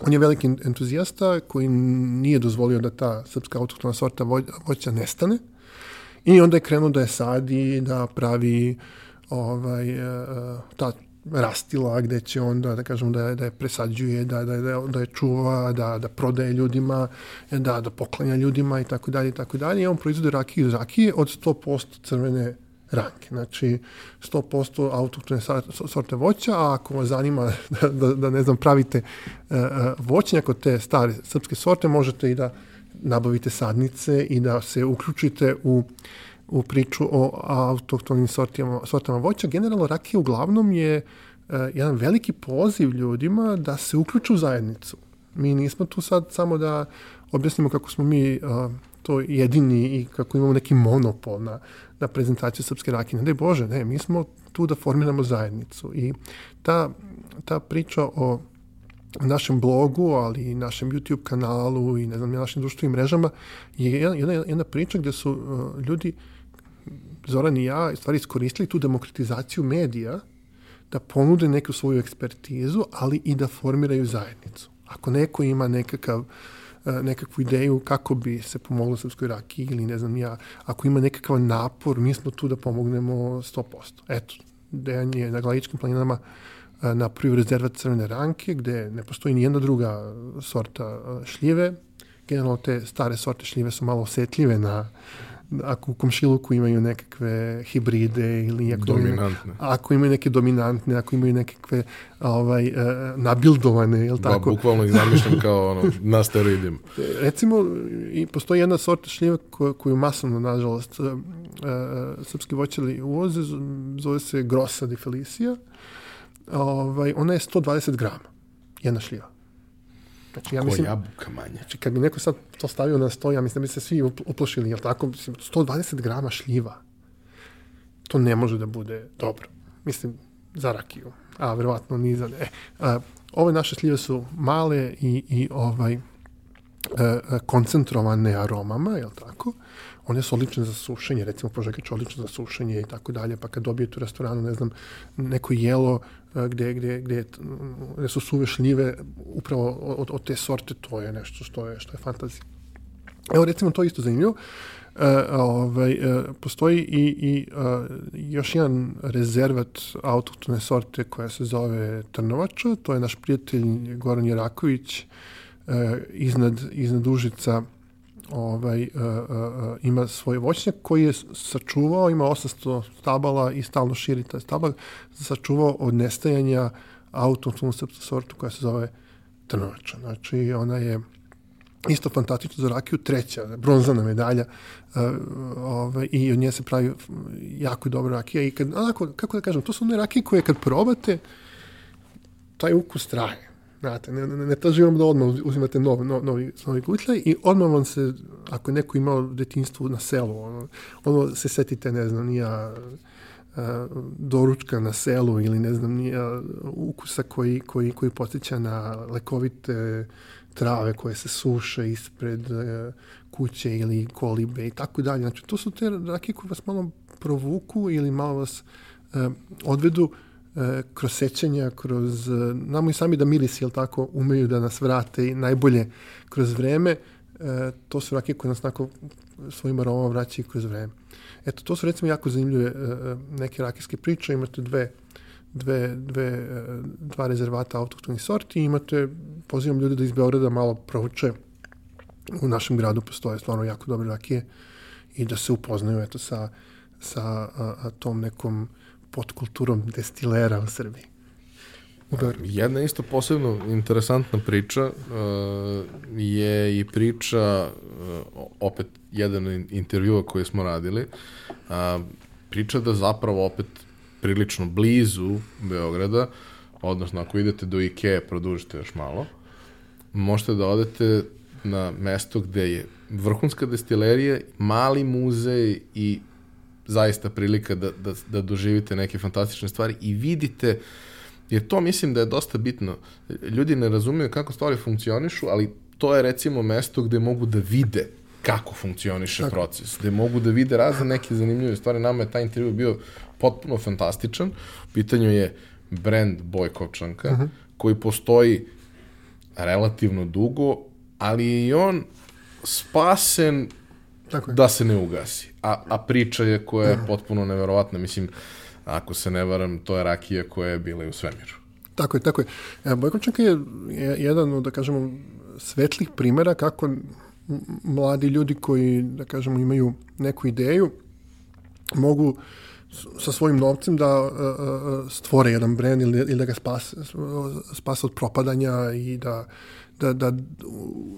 On je veliki entuzijasta koji nije dozvolio da ta srpska autoktona sorta voća nestane. I onda je krenuo da je sadi, da pravi ovaj, e, ta rastila gde će onda, da kažem, da je, da je presađuje, da, da, da, da je čuva, da, da prodaje ljudima, da, da poklanja ljudima i tako dalje i tako dalje. I on proizvode rakije iz rakije od 100% crvene ranke. Znači, 100% autoktone sorte voća, a ako vas zanima [LAUGHS] da, da, da ne znam, pravite uh, voćnjak od te stare srpske sorte, možete i da nabavite sadnice i da se uključite u u priču o autohtonim sortama, sortama voća. Generalno, rakija uglavnom je uh, jedan veliki poziv ljudima da se uključu u zajednicu. Mi nismo tu sad samo da objasnimo kako smo mi uh, to jedini i kako imamo neki monopol na, na prezentaciju srpske rakije. Ne Bože, ne, mi smo tu da formiramo zajednicu. I ta, ta priča o našem blogu, ali i našem YouTube kanalu i ne znam, našim društvenim mrežama je jedna, jedna, jedna priča gde su uh, ljudi, Zoran i ja, stvari iskoristili tu demokratizaciju medija da ponude neku svoju ekspertizu, ali i da formiraju zajednicu. Ako neko ima nekakav uh, nekakvu ideju kako bi se pomoglo srpskoj rakiji ili ne znam ja, ako ima nekakav napor, mi smo tu da pomognemo 100%. Eto, Dejan je na Glavičkim planinama uh, napravio rezervat crvene ranke, gde ne postoji ni jedna druga sorta šljive. Generalno te stare sorte šljive su malo osetljive na ako u komšiluku imaju nekakve hibride ili ako dominantne. Imaju, ako imaju neke dominantne, ako imaju nekakve ovaj, uh, nabildovane, je li da, tako? bukvalno ih zamišljam [LAUGHS] kao ono, na steroidima. Recimo, i postoji jedna sorta šljive koju, koju masovno, nažalost, uh, uh, srpski voćari uvoze, zove se Grossa di Felicia, ovaj, ona je 120 grama, jedna šljiva. Znači, ja mislim, Ko jabuka manje. Znači, kad bi neko sad to stavio na sto, ja mislim da bi se svi uplošili, jel tako? Mislim, 120 grama šljiva. To ne može da bude dobro. Mislim, za rakiju. A, verovatno ni za... E, a, ove naše šljive su male i, i ovaj, e, e koncentrovane aromama, jel tako? One su odlične za sušenje, recimo požegač odlično za sušenje i tako dalje, pa kad dobijete u restoranu, ne znam, neko jelo e, gde, gde, gde, gde su suve šljive upravo od, od te sorte, to je nešto što je, što je fantazija. Evo recimo to isto zanimljivo. Uh, ovaj, uh, postoji i, i uh, još jedan rezervat autoktone sorte koja se zove Trnovača, to je naš prijatelj Goran Jeraković iznad, iznad Užica ovaj, uh, uh, ima svoj voćnjak koji je sačuvao, ima 800 stabala i stalno širi taj stabal, sačuvao od nestajanja autohtonu srpsku sortu koja se zove trnovača. Znači, ona je isto fantastično za rakiju, treća, bronzana medalja uh, ovaj, i od nje se pravi jako dobra rakija i kad, onako, kako da kažem, to su one rakije koje kad probate, taj ukus traje. Znate, ne, ne, ne tražimo da odmah uzimate nov, nov, novi, novi gutljaj i odmah vam se, ako je neko imao detinstvo na selu, ono, ono se setite, ne znam, nija doručka na selu ili ne znam, nija ukusa koji, koji, koji potiče na lekovite trave koje se suše ispred e, kuće ili kolibe i tako dalje. Znači, to su te rakije koje vas malo provuku ili malo vas e, odvedu e, kroz sećanja, kroz, e, namo i sami da miris, jel tako, umeju da nas vrate i najbolje kroz vreme, e, to su rakije koje nas tako svojim aromama vraćaju kroz vreme. Eto, to su recimo jako zanimljive e, e neke rakijske priče, imate dve dve, dve, e, dva rezervata autohtonih sorti. I imate, pozivam ljude da iz Beograda malo prouče. U našem gradu postoje stvarno jako dobre rakije i da se upoznaju eto sa, sa a, a, tom nekom podkulturom destilera u Srbiji. U Jedna isto posebno interesantna priča uh, je i priča uh, opet jedan intervjua koji smo radili uh, priča da zapravo opet prilično blizu Beograda, odnosno ako idete do Ikea, produžite još malo, možete da odete na mesto gde je vrhunska destilerija, mali muzej i zaista prilika da, da, da doživite neke fantastične stvari i vidite, jer to mislim da je dosta bitno. Ljudi ne razumiju kako stvari funkcionišu, ali to je recimo mesto gde mogu da vide kako funkcioniše Tako. proces, gde mogu da vide razne neke zanimljive stvari. Nama je taj intervju bio potpuno fantastičan. U pitanju je brand Bojkovčanka, uh -huh. koji postoji relativno dugo, ali je i on spasen Tako je. da se ne ugasi. A, a priča je koja je -huh. potpuno neverovatna. Mislim, ako se ne varam, to je rakija koja je bila i u svemiru. Tako je, tako je. E, Bojkovčanka je jedan od, da kažemo, svetlih primera kako mladi ljudi koji, da kažemo, imaju neku ideju, mogu sa svojim novcem da uh, stvore jedan brend ili, ili da ga spase, spase od propadanja i da, da, da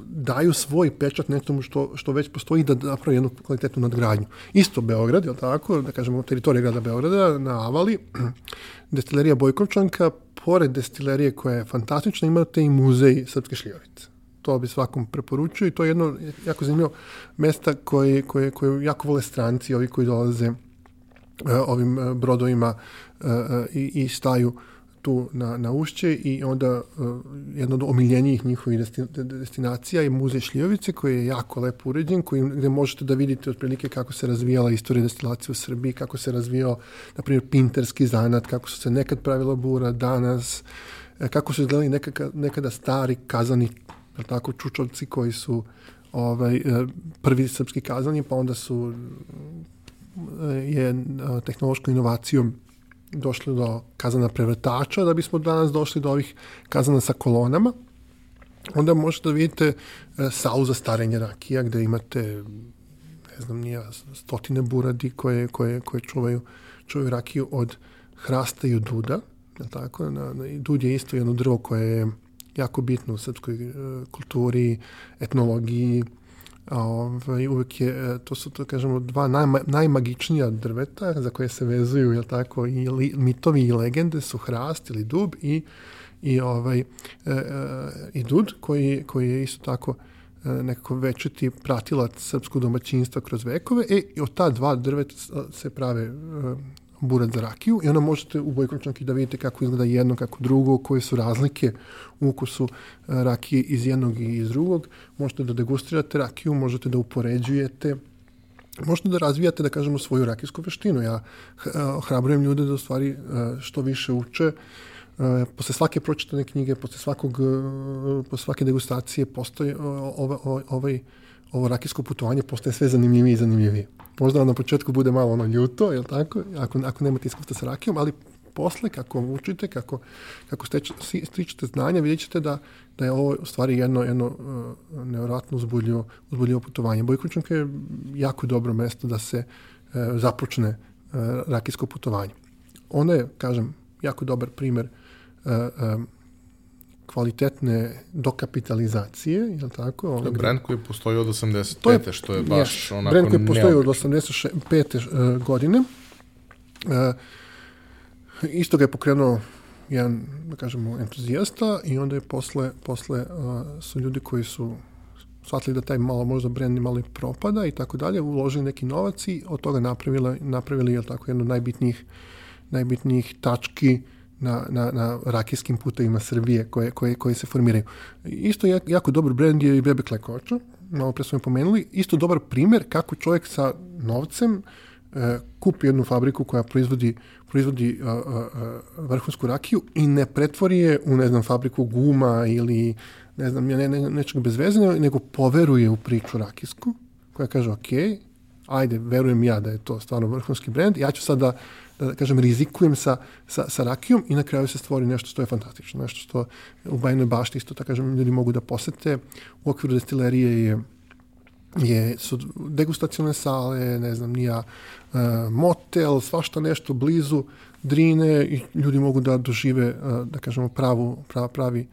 daju svoj pečat nečemu što, što već postoji da napravi jednu kvalitetnu nadgradnju. Isto Beograd, je tako, da kažemo teritorija grada Beograda, na Avali, [CLEARS THROAT] destilerija Bojkovčanka, pored destilerije koja je fantastična, imate i muzej Srpske šljivovice. To bi svakom preporučio i to je jedno jako zanimljivo mesta koje, koje, koje jako vole stranci, ovi koji dolaze E, ovim e, brodovima e, i, i staju tu na, na ušće i onda jedno od omiljenijih njihovih destinacija je muzej Šljivovice koji je jako lepo uređen, koji, gde možete da vidite otprilike kako se razvijala istorija destilacije u Srbiji, kako se razvijao, na primjer, pinterski zanat, kako su se nekad pravila bura, danas, kako su izgledali nekada, nekada stari kazani, tako, čučovci koji su ovaj, prvi srpski kazani, pa onda su je tehnološkom inovacijom došli do kazana prevrtača, da bismo danas došli do ovih kazana sa kolonama. Onda možete da vidite e, salu za starenje rakija, gde imate ne znam, nije, stotine buradi koje, koje, koje čuvaju, čuvaju rakiju od hrasta i od duda. Je tako? Na, na, dud je isto jedno drvo koje je jako bitno u srpskoj e, kulturi, etnologiji, ovaj, uvek je, e, to su, to kažemo, dva najma, najmagičnija drveta za koje se vezuju, jel tako, i li, mitovi i legende su hrast ili dub i, i, ovaj, e, e, i dud, koji, koji je isto tako e, nekako večeti pratilac srpskog domaćinstva kroz vekove, e, i od ta dva drveta se prave e, burat za rakiju i onda možete u Bojkovčanki da vidite kako izgleda jedno, kako drugo, koje su razlike u ukusu e, rakije iz jednog i iz drugog. Možete da degustirate rakiju, možete da upoređujete, možete da razvijate, da kažemo, svoju rakijsku veštinu. Ja e, hrabrujem ljude da u stvari e, što više uče, posle svake pročitane knjige, posle svakog, posle svake degustacije postoji ovaj, ovaj, ovo rakijsko putovanje postaje sve zanimljivije i zanimljivije možda na početku bude malo ono ljuto, je tako, ako, ako nemate iskustva sa rakijom, ali posle, kako učite, kako, kako steč, stičete znanja, vidjet ćete da, da je ovo u stvari jedno, jedno uh, nevjerojatno uzbudljivo, uzbudljivo putovanje. Bojkočanka je jako dobro mesto da se uh, započne uh, rakijsko putovanje. Ona je, kažem, jako dobar primer uh, um, kvalitetne dokapitalizacije, je li tako? To je Ono, brand koji postoji od 85. To je- što je baš Yes. onako Brand koji postoji od neobično. 85. e, godine. E, isto ga je pokrenuo jedan, da kažemo, entuzijasta i onda je posle, posle a, su ljudi koji su shvatili da taj malo možda brand malo i propada i tako dalje, uložili neki novac i od toga napravili, napravili jel tako, jednu od najbitnijih, najbitnijih tački na, na, na rakijskim putevima Srbije koje, koje, koje se formiraju. Isto jak, jako dobar brand je i Bebek Lekoča, malo pre smo je pomenuli, isto dobar primer kako čovjek sa novcem e, kupi jednu fabriku koja proizvodi, proizvodi a, a, a, vrhunsku rakiju i ne pretvori je u, ne znam, fabriku guma ili ne znam, ne, ne, nečeg bez veze, nego poveruje u priču rakijsku, koja kaže, ok, ajde, verujem ja da je to stvarno vrhunski brend, ja ću sad da, da kažem, rizikujem sa, sa, sa rakijom i na kraju se stvori nešto što je fantastično, nešto što u Bajnoj bašti isto, tako kažem, ljudi mogu da posete. U okviru destilerije je je, su degustacione sale, ne znam, nija, e, motel, svašta nešto blizu Drine i ljudi mogu da dožive, e, da kažemo, pravu, pravi, pravi e,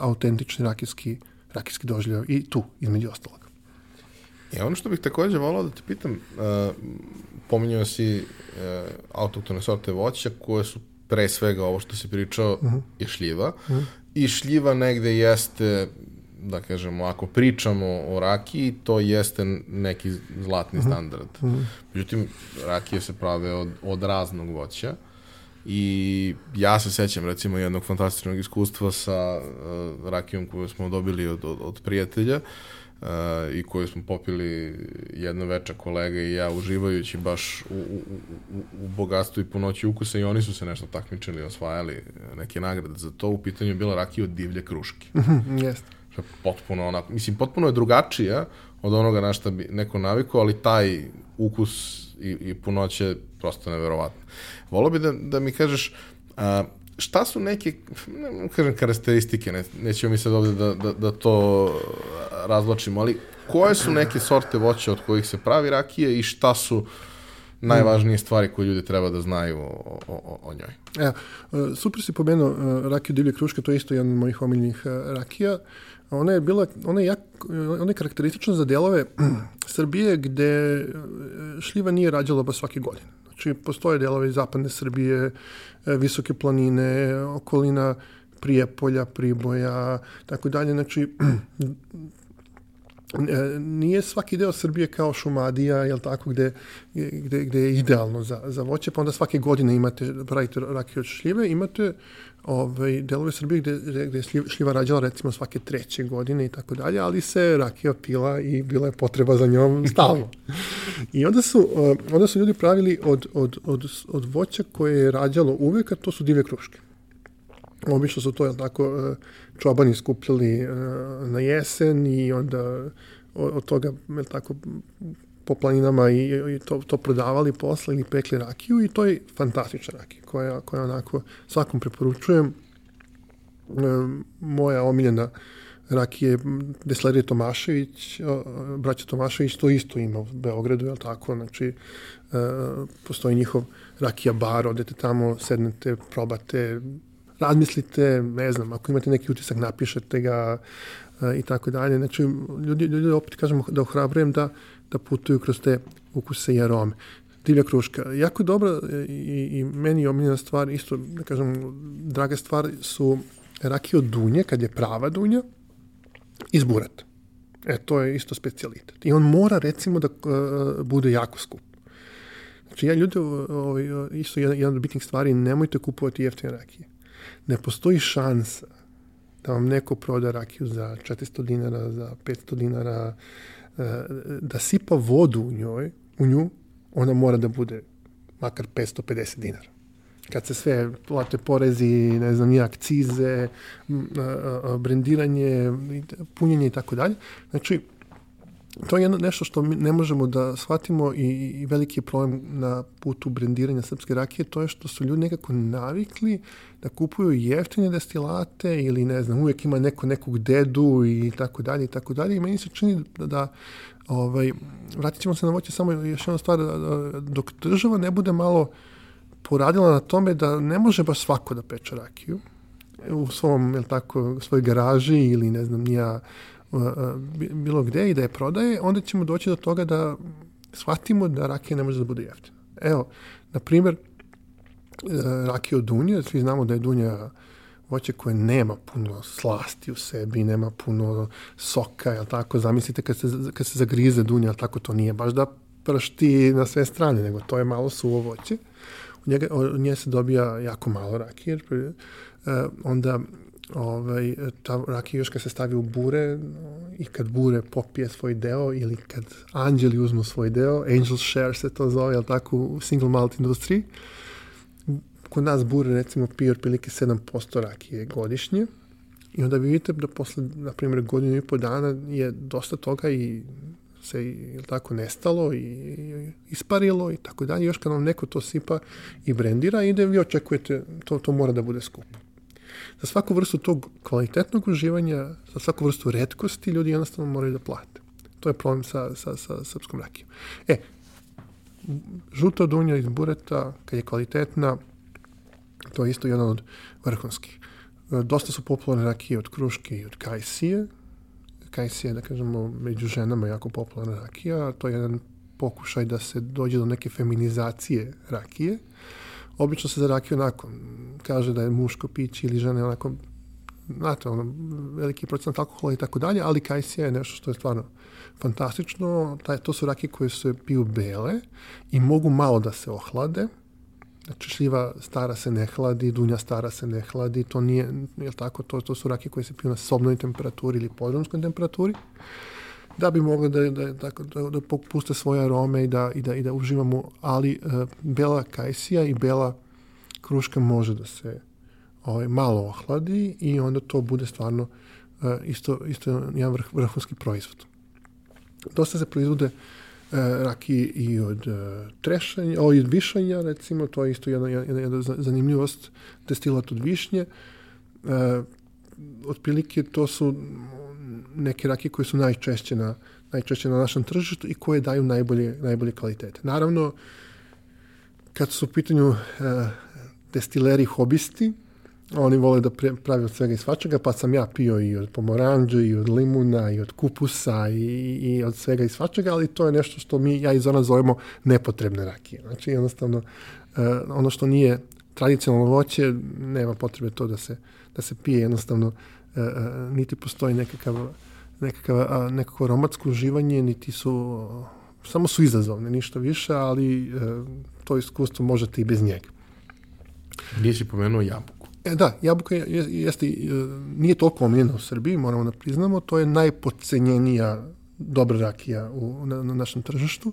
autentični rakijski, rakijski doživljaj i tu, između ostalog. I ono što bih takođe volao da te pitam, uh, pominjao si uh, autoktone sorte voća koje su pre svega ovo što si pričao uh -huh. je šljiva. Uh -huh. I šljiva negde jeste, da kažemo, ako pričamo o rakiji, to jeste neki zlatni uh -huh. standard. Uh -huh. Međutim, rakije se prave od, od raznog voća. I ja se sećam recimo jednog fantastičnog iskustva sa uh, rakijom koju smo dobili od, od, od prijatelja uh, i koju smo popili jedno veče kolega i ja uživajući baš u, u, u, u bogatstvu i punoći ukusa i oni su se nešto takmičili, osvajali neke nagrade za to. U pitanju je bila rakija od divlje kruške. Jeste. Što je potpuno onako, mislim, potpuno je drugačija od onoga na šta bi neko navikao, ali taj ukus i, i punoće prosto neverovatno. Volio bi da, da mi kažeš a, šta su neke, ne kažem karakteristike, ne, nećemo mi sad ovde da, da, da to razločimo, ali koje su neke sorte voća od kojih se pravi rakije i šta su najvažnije stvari koje ljudi treba da znaju o, o, o njoj? Evo, super si pomenuo rakiju divlje kruške, to je isto jedan od mojih omiljenih rakija. Ona je bila, ona je, jak, ona je karakteristična za delove [CLEARS THROAT] Srbije gde šljiva nije rađala baš svake godine. Znači, postoje delove iz zapadne Srbije, visoke planine, okolina Prijepolja, Priboja, tako dalje. Znači, [CLEARS THROAT] nije svaki deo Srbije kao Šumadija, jel tako, gde, gde, gde je idealno za, za voće, pa onda svake godine imate, pravite rakiju od šljive, imate ovaj, delove Srbije gde, gde je šljiva rađala recimo svake treće godine i tako dalje, ali se rakija pila i bila je potreba za njom [LAUGHS] stalno. I onda su, onda su ljudi pravili od, od, od, od voća koje je rađalo uvek, a to su divlje kruške. Obično su to, jel tako, čobani skupljali na jesen i onda od toga, jel tako, po planinama i, i to, to prodavali posle ili pekli rakiju i to je fantastična rakija koja, koja onako svakom preporučujem. E, moja omiljena rakija je Deslerije Tomašević, braća Tomašević, to isto ima u Beogradu, je tako? Znači, e, postoji njihov rakija bar, odete tamo, sednete, probate, razmislite, ne znam, ako imate neki utisak, napišete ga e, i tako dalje. Znači, ljudi, ljudi opet kažemo da ohrabrujem da, da putuju kroz te ukuse i arome. Divlja kruška. Jako dobra i, i meni omiljena stvar, isto, da kažem, draga stvar su rakije od dunje, kad je prava dunja, iz burata. E, to je isto specialitet. I on mora, recimo, da uh, bude jako skup. Znači, ja ljudi, ovaj, isto jedan, jedan od bitnih stvari, nemojte kupovati jeftine rakije ne postoji šansa da vam neko proda rakiju za 400 dinara, za 500 dinara, da sipa vodu u njoj, u nju, ona mora da bude makar 550 dinara. Kad se sve plate porezi, ne znam, i akcize, brendiranje, punjenje i tako dalje. Znači, to je nešto što mi ne možemo da shvatimo i, veliki problem na putu brendiranja srpske rakije, to je što su ljudi nekako navikli da kupuju jeftine destilate ili ne znam, uvijek ima neko nekog dedu i tako dalje i tako dalje. I meni se čini da, da ovaj, vratit ćemo se na voće samo još jedna stvar, dok država ne bude malo poradila na tome da ne može baš svako da peče rakiju, u svom, jel tako, svojoj garaži ili ne znam, nija bilo gde i da je prodaje, onda ćemo doći do toga da shvatimo da rakija ne može da bude jeftina. Evo, na primjer, rakija od dunje, svi znamo da je dunja voće koje nema puno slasti u sebi, nema puno soka, jel tako, zamislite kad se, kad se zagrize dunja, jel tako, to nije baš da pršti na sve strane, nego to je malo suvo voće. U, njega, u nje se dobija jako malo rakije, jer, onda ovaj, ta kad se stavi u bure i kad bure popije svoj deo ili kad anđeli uzmu svoj deo, angel share se to zove, jel tako, u single malt industriji, kod nas bure recimo pije otprilike 7% rakije godišnje i onda vidite da posle, na primjer, godinu i po dana je dosta toga i se je tako nestalo i isparilo i tako dalje. Još kad vam neko to sipa i brendira, ide vi očekujete, to, to mora da bude skupo. Za svaku vrstu tog kvalitetnog uživanja, za svaku vrstu redkosti, ljudi jednostavno moraju da plate. To je problem sa, sa, sa srpskom rakijom. E, žuta dunja iz bureta, kad je kvalitetna, to je isto jedan od vrhunskih. Dosta su popularne rakije od kruške i od kajsije, Kajsija, da kažemo, među ženama jako popularna rakija, to je jedan pokušaj da se dođe do neke feminizacije rakije. Obično se za rakiju onako kaže da je muško piće ili žene onako znate, ono, veliki procent alkohola i tako dalje, ali kajsija je nešto što je stvarno fantastično. Taj, to su rakije koje se piju bele i mogu malo da se ohlade, Znači šljiva stara se ne hladi, dunja stara se ne hladi, to nije, je tako, to, to su rakije koje se piju na sobnoj temperaturi ili podrumskoj temperaturi, da bi mogli da, da, da, da, da puste svoje arome i da, i da, i da uživamo, ali uh, bela kajsija i bela kruška može da se ovaj, malo ohladi i onda to bude stvarno uh, isto, isto jedan vrh, vrhunski proizvod. Dosta se proizvode E, rakije i od e, trešanja, o, i od višanja, recimo, to je isto jedna, jedna, jedna zanimljivost, destilat od višnje. E, otprilike to su neke rakije koje su najčešće na, najčešće na našem tržištu i koje daju najbolje, najbolje kvalitete. Naravno, kad su u pitanju e, destileri hobisti, Oni vole da pravi od svega i svačega, pa sam ja pio i od pomoranđe, i od limuna, i od kupusa, i, i od svega i svačega, ali to je nešto što mi, ja i Zona zovemo nepotrebne rakije. Znači, jednostavno, uh, ono što nije tradicionalno voće, nema potrebe to da se, da se pije, jednostavno, niti postoji nekakav, nekakav, nekako aromatsko uživanje, niti su, samo su izazovne, ništa više, ali to iskustvo možete i bez njega. Gdje si pomenuo jabu? E, da, jabuka je, jeste, e, nije toliko omiljena u Srbiji, moramo da priznamo, to je najpocenjenija dobra rakija u, na, na našem tržištu.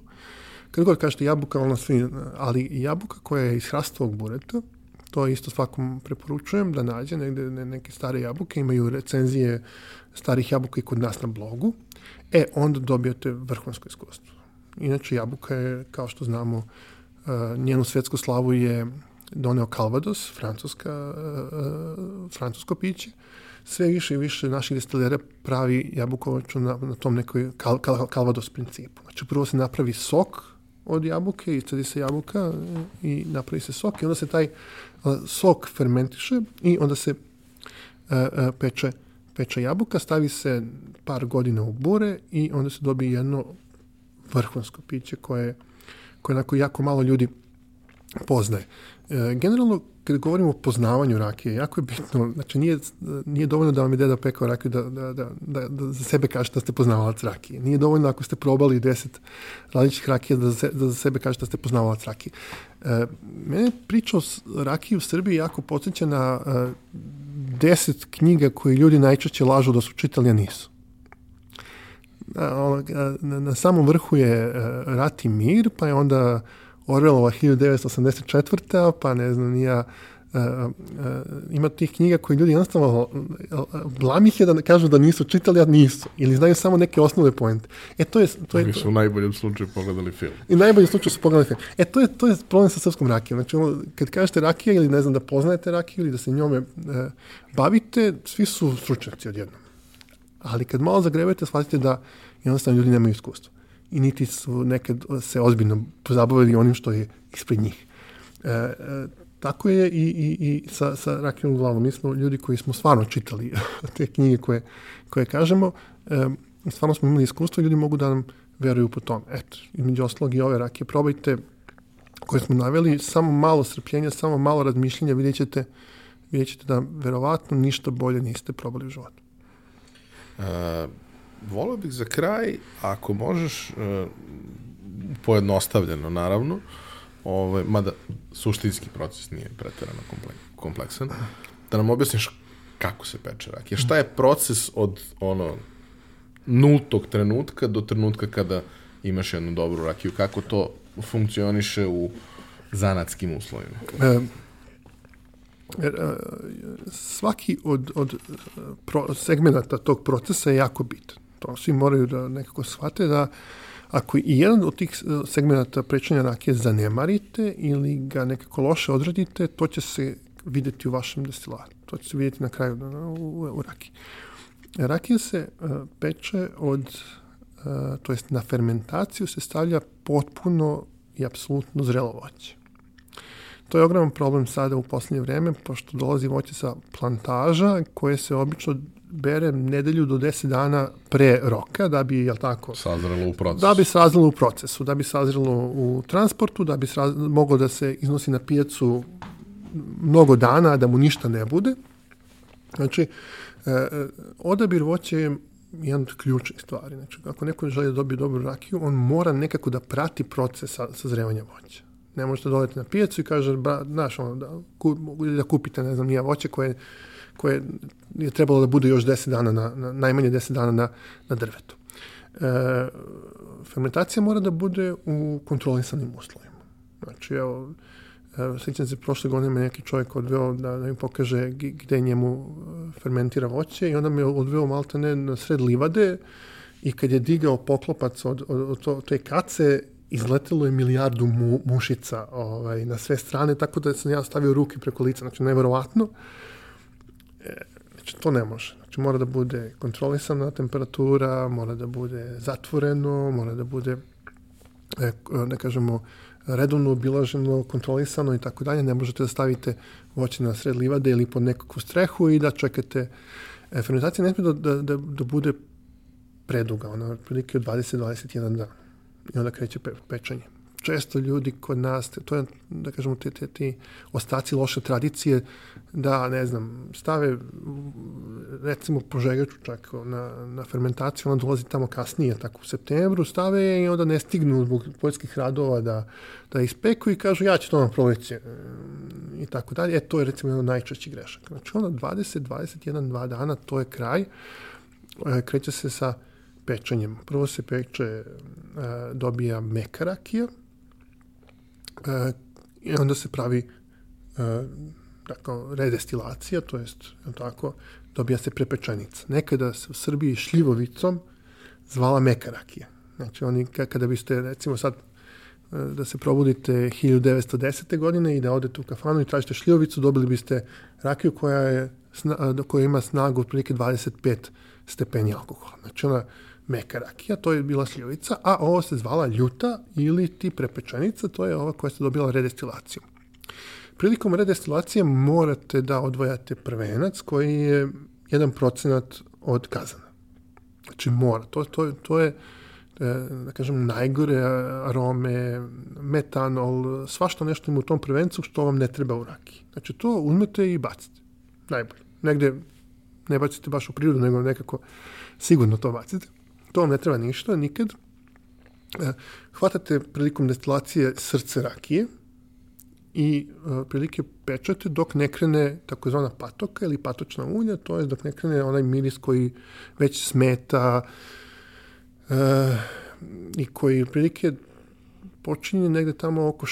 Kad god kažete jabuka, ona svi, ali jabuka koja je iz hrastovog bureta, to isto svakom preporučujem da nađe negde ne, neke stare jabuke, imaju recenzije starih jabuka i kod nas na blogu, e, onda dobijate vrhunsko iskustvo. Inače, jabuka je, kao što znamo, uh, njenu svetsku slavu je doneo Calvados, francuska, uh, francusko piće. Sve više i više naših destilera pravi jabukovaču na, na tom nekoj kal, kal, Calvados principu. Znači prvo se napravi sok od jabuke, iscedi se jabuka i napravi se sok i onda se taj sok fermentiše i onda se uh, uh, peče, peče jabuka, stavi se par godina u bure i onda se dobije jedno vrhunsko piće koje, koje jako malo ljudi poznaje. E, generalno, kada govorimo o poznavanju rakije, jako je bitno, znači nije, nije dovoljno da vam je deda pekao rakiju da, da, da, da, da za sebe kažete da ste poznavalac rakije. Nije dovoljno ako ste probali deset različitih rakija da, za, da za sebe kažete da ste poznavalac rakije. E, mene priča o rakiji u Srbiji jako podsjeća na e, deset knjiga koje ljudi najčešće lažu da su čitali, a nisu. Na, na, na samom vrhu je uh, Rat i mir, pa je onda Orwellova 1984. pa ne znam, nija Uh, uh, ima tih knjiga koje ljudi jednostavno blam ih je da kažu da nisu čitali, a nisu. Ili znaju samo neke osnovne poente. E to je... To je Oni su u najboljem slučaju pogledali film. I najboljem slučaju su pogledali film. E to je, to je problem sa srpskom rakijom. Znači, ono, kad kažete rakija ili ne znam da poznajete rakiju ili da se njome uh, bavite, svi su stručnjaci odjednom. Ali kad malo zagrebete, shvatite da jednostavno ljudi nemaju iskustva i niti su nekad se ozbiljno pozabavili onim što je ispred njih. E, e, tako je i, i, i sa, sa rakijom u glavu. Mi smo ljudi koji smo stvarno čitali [LAUGHS] te knjige koje, koje kažemo. E, stvarno smo imali iskustvo i ljudi mogu da nam veruju po tome. Eto, između ostalog i ove rakije probajte koje smo naveli, samo malo strpljenja, samo malo razmišljenja, vidjet ćete, vidjet ćete da verovatno ništa bolje niste probali u životu. Uh, volio bih za kraj, ako možeš, uh, pojednostavljeno naravno, ovaj, mada suštinski proces nije pretarano kompleksan, da nam objasniš kako se peče rakija. Šta je proces od ono nultog trenutka do trenutka kada imaš jednu dobru rakiju? Kako to funkcioniše u zanatskim uslovima? E, e, svaki od, od pro, segmenta tog procesa je jako bitan. To svi moraju da nekako shvate da ako i jedan od tih e, segmenta prečanja rakije zanemarite ili ga nekako loše odradite, to će se videti u vašem destilatu. To će se vidjeti na kraju u, u, u rakiji. Rakija se uh, peče od, uh, to jest na fermentaciju se stavlja potpuno i apsolutno zrelo voće. To je ogroman problem sada u poslednje vreme, pošto dolazi voće sa plantaža koje se obično bere nedelju do 10 dana pre roka da bi, jel tako? Sazrelo u procesu. Da bi sazrelo u procesu, da bi sazrelo u transportu, da bi moglo da se iznosi na pijacu mnogo dana, da mu ništa ne bude. Znači, e, e odabir voća je jedan od ključnih stvari. Znači, ako neko želi da dobije dobru rakiju, on mora nekako da prati proces sazrevanja voća. Ne možete dodati na pijacu i kaže, ba, znaš, ono, da, ku, da kupite, ne znam, nije voće koje, koje je trebalo da bude još 10 dana, na, na, najmanje 10 dana na, na drvetu. E, fermentacija mora da bude u kontrolisanim uslovima. Znači, evo, sećam se, prošle godine me neki čovjek odveo da, da mi pokaže gde njemu e, fermentira voće i onda me odveo maltene na sred livade i kad je digao poklopac od, od, od to, te kace, izletelo je milijardu mu, mušica ovaj, na sve strane, tako da sam ja stavio ruke preko lica, znači neverovatno. E, znači, to ne može. Znači, mora da bude kontrolisana temperatura, mora da bude zatvoreno, mora da bude, ne kažemo, redovno obilaženo, kontrolisano i tako dalje. Ne možete da stavite voće na sred livade ili pod nekakvu strehu i da čekate. E, fermentacija ne smije da, da, da, da bude preduga, ona otprilike od 20-21 dana. I onda kreće pe, pečenje često ljudi kod nas, to je, da kažemo, te, te, te ostaci loše tradicije, da, ne znam, stave, recimo, požegaču čak na, na fermentaciju, ona dolazi tamo kasnije, tako u septembru, stave je i onda ne stignu zbog poljskih radova da, da ispeku i kažu, ja ću to na proleće i tako dalje. E, to je, recimo, jedan najčešći grešak. Znači, onda 20, 21, 2 dana, to je kraj, e, kreće se sa pečenjem. Prvo se peče, e, dobija meka rakija, E, I onda se pravi e, dakle, redestilacija, to jest, tako, dobija se prepečenica. Nekada se u Srbiji šljivovicom zvala meka rakija. Znači, oni, kada biste, recimo sad, e, da se probudite 1910. godine i da odete u kafanu i tražite šljivovicu, dobili biste rakiju koja, je, koja ima snagu otprilike 25 stepeni alkohola. Znači, ona meka rakija, to je bila šljivica, a ovo se zvala ljuta ili ti prepečenica, to je ova koja se dobila redestilaciju. Prilikom redestilacije morate da odvojate prvenac koji je jedan procenat od kazana. Znači mora, to, to, to je e, da kažem, najgore arome, metanol, svašta nešto ima u tom prvencu što vam ne treba u rakiji. Znači to uzmete i bacite. Najbolje. Negde ne bacite baš u prirodu, nego nekako sigurno to bacite. To vam ne treba ništa, nikad. E, hvatate prilikom destilacije srce rakije i e, prilike pečete dok ne krene takozvana patoka ili patočna ulja, to je dok ne krene onaj miris koji već smeta e, i koji prilike počinje negde tamo oko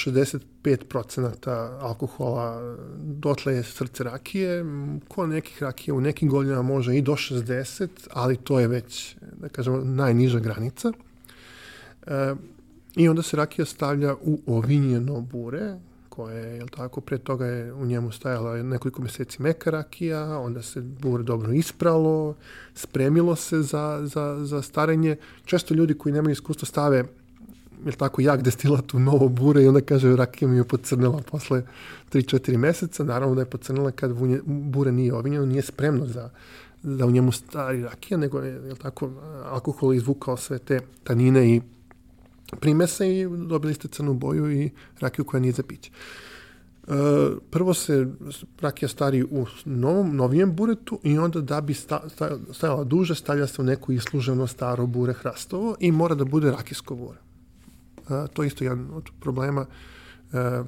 65% alkohola, dotle je srce rakije, ko nekih rakija u nekim godinama može i do 60, ali to je već, da kažemo, najniža granica. E, I onda se rakija stavlja u ovinjeno bure, koje, jel tako, pre toga je u njemu stajala nekoliko meseci meka rakija, onda se bure dobro ispralo, spremilo se za, za, za starenje. Često ljudi koji nemaju iskustva stave jel tako, jak destilat u novo bure i onda kaže rakija mi je pocrnila posle 3-4 meseca. Naravno da je pocrnila kad bure nije ovinjeno, nije spremno za, da u njemu stari rakija, nego je, jel tako, alkohol izvukao sve te tanine i primese i dobili ste crnu boju i rakiju koja nije za piće. E, prvo se rakija stari u novom, novijem buretu i onda da bi sta, stajala duže stavlja se u neku isluženo staro bure hrastovo i mora da bude rakijsko bure. To je isto jedan od problema. E,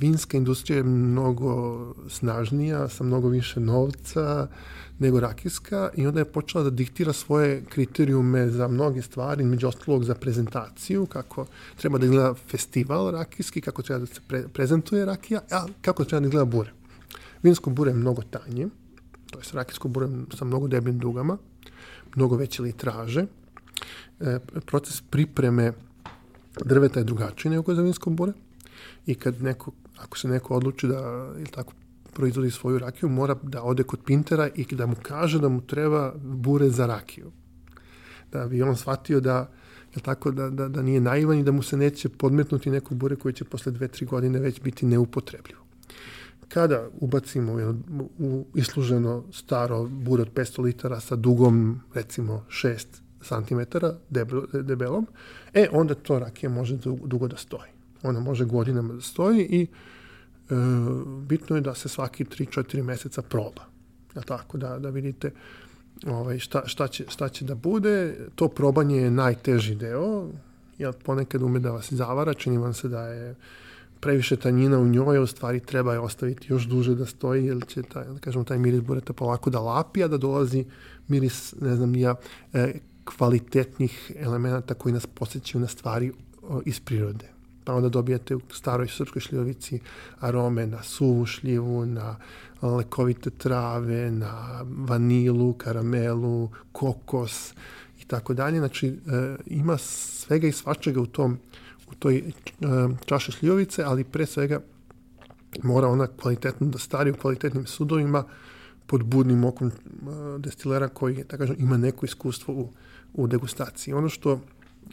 vinska industrija je mnogo snažnija, sa mnogo više novca nego rakijska i onda je počela da diktira svoje kriterijume za mnoge stvari, među ostalog za prezentaciju, kako treba da izgleda festival rakijski, kako treba da se pre prezentuje rakija, a kako treba da izgleda bure. Vinsko bure je mnogo tanje, to je rakijsko bure sa mnogo debljim dugama, mnogo veće litraže, e, proces pripreme drveta je drugačiji nego za vinsko bure, i kad neko, ako se neko odluči da ili tako proizvodi svoju rakiju, mora da ode kod pintera i da mu kaže da mu treba bure za rakiju. Da bi on shvatio da je tako da, da, da nije naivan i da mu se neće podmetnuti neko bure koji će posle dve, tri godine već biti neupotrebljivo. Kada ubacimo u, u isluženo staro bure od 500 litara sa dugom recimo 6 cm debelom, e onda to rakija može dugo da stoji. Ona može godinama da stoji i e, bitno je da se svaki 3-4 meseca proba. Ja tako, da, da vidite ovaj, šta, šta, će, šta će da bude. To probanje je najteži deo, jer ponekad ume da vas zavara, čini vam se da je previše tanjina u njoj, u stvari treba je ostaviti još duže da stoji, jer će taj, da kažemo, taj miris bureta polako da lapi, a da dolazi miris, ne znam, ja, e, kvalitetnih elemenata koji nas posjećaju na stvari iz prirode pa onda dobijate u staroj srpskoj šljivovici arome na suvu šljivu, na lekovite trave, na vanilu, karamelu, kokos i tako dalje. Znači, e, ima svega i svačega u tom u toj e, čaši šljivovice, ali pre svega mora ona kvalitetno da stari u kvalitetnim sudovima pod budnim okom e, destilera koji, tako kažem, ima neko iskustvo u, u degustaciji. Ono što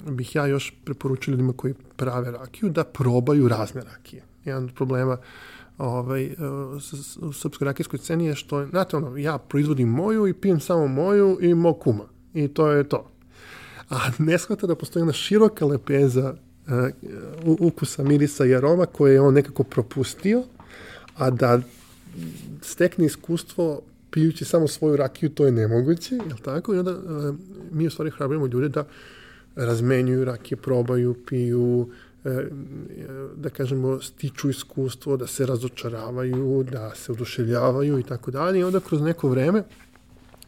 bih ja još preporučio ljudima koji prave rakiju da probaju razne rakije. Jedan od problema ovaj, u srpskoj rakijskoj sceni je što, znate ono, ja proizvodim moju i pijem samo moju i mog kuma. I to je to. A ne shvata da postoji jedna široka lepeza uh, ukusa, mirisa i aroma koje je on nekako propustio, a da stekne iskustvo pijući samo svoju rakiju, to je nemoguće, je tako? I onda uh, mi u stvari hrabrimo ljude da razmenjuju rakije, probaju, piju, e, da kažemo, stiču iskustvo, da se razočaravaju, da se oduševljavaju i tako dalje. I onda kroz neko vreme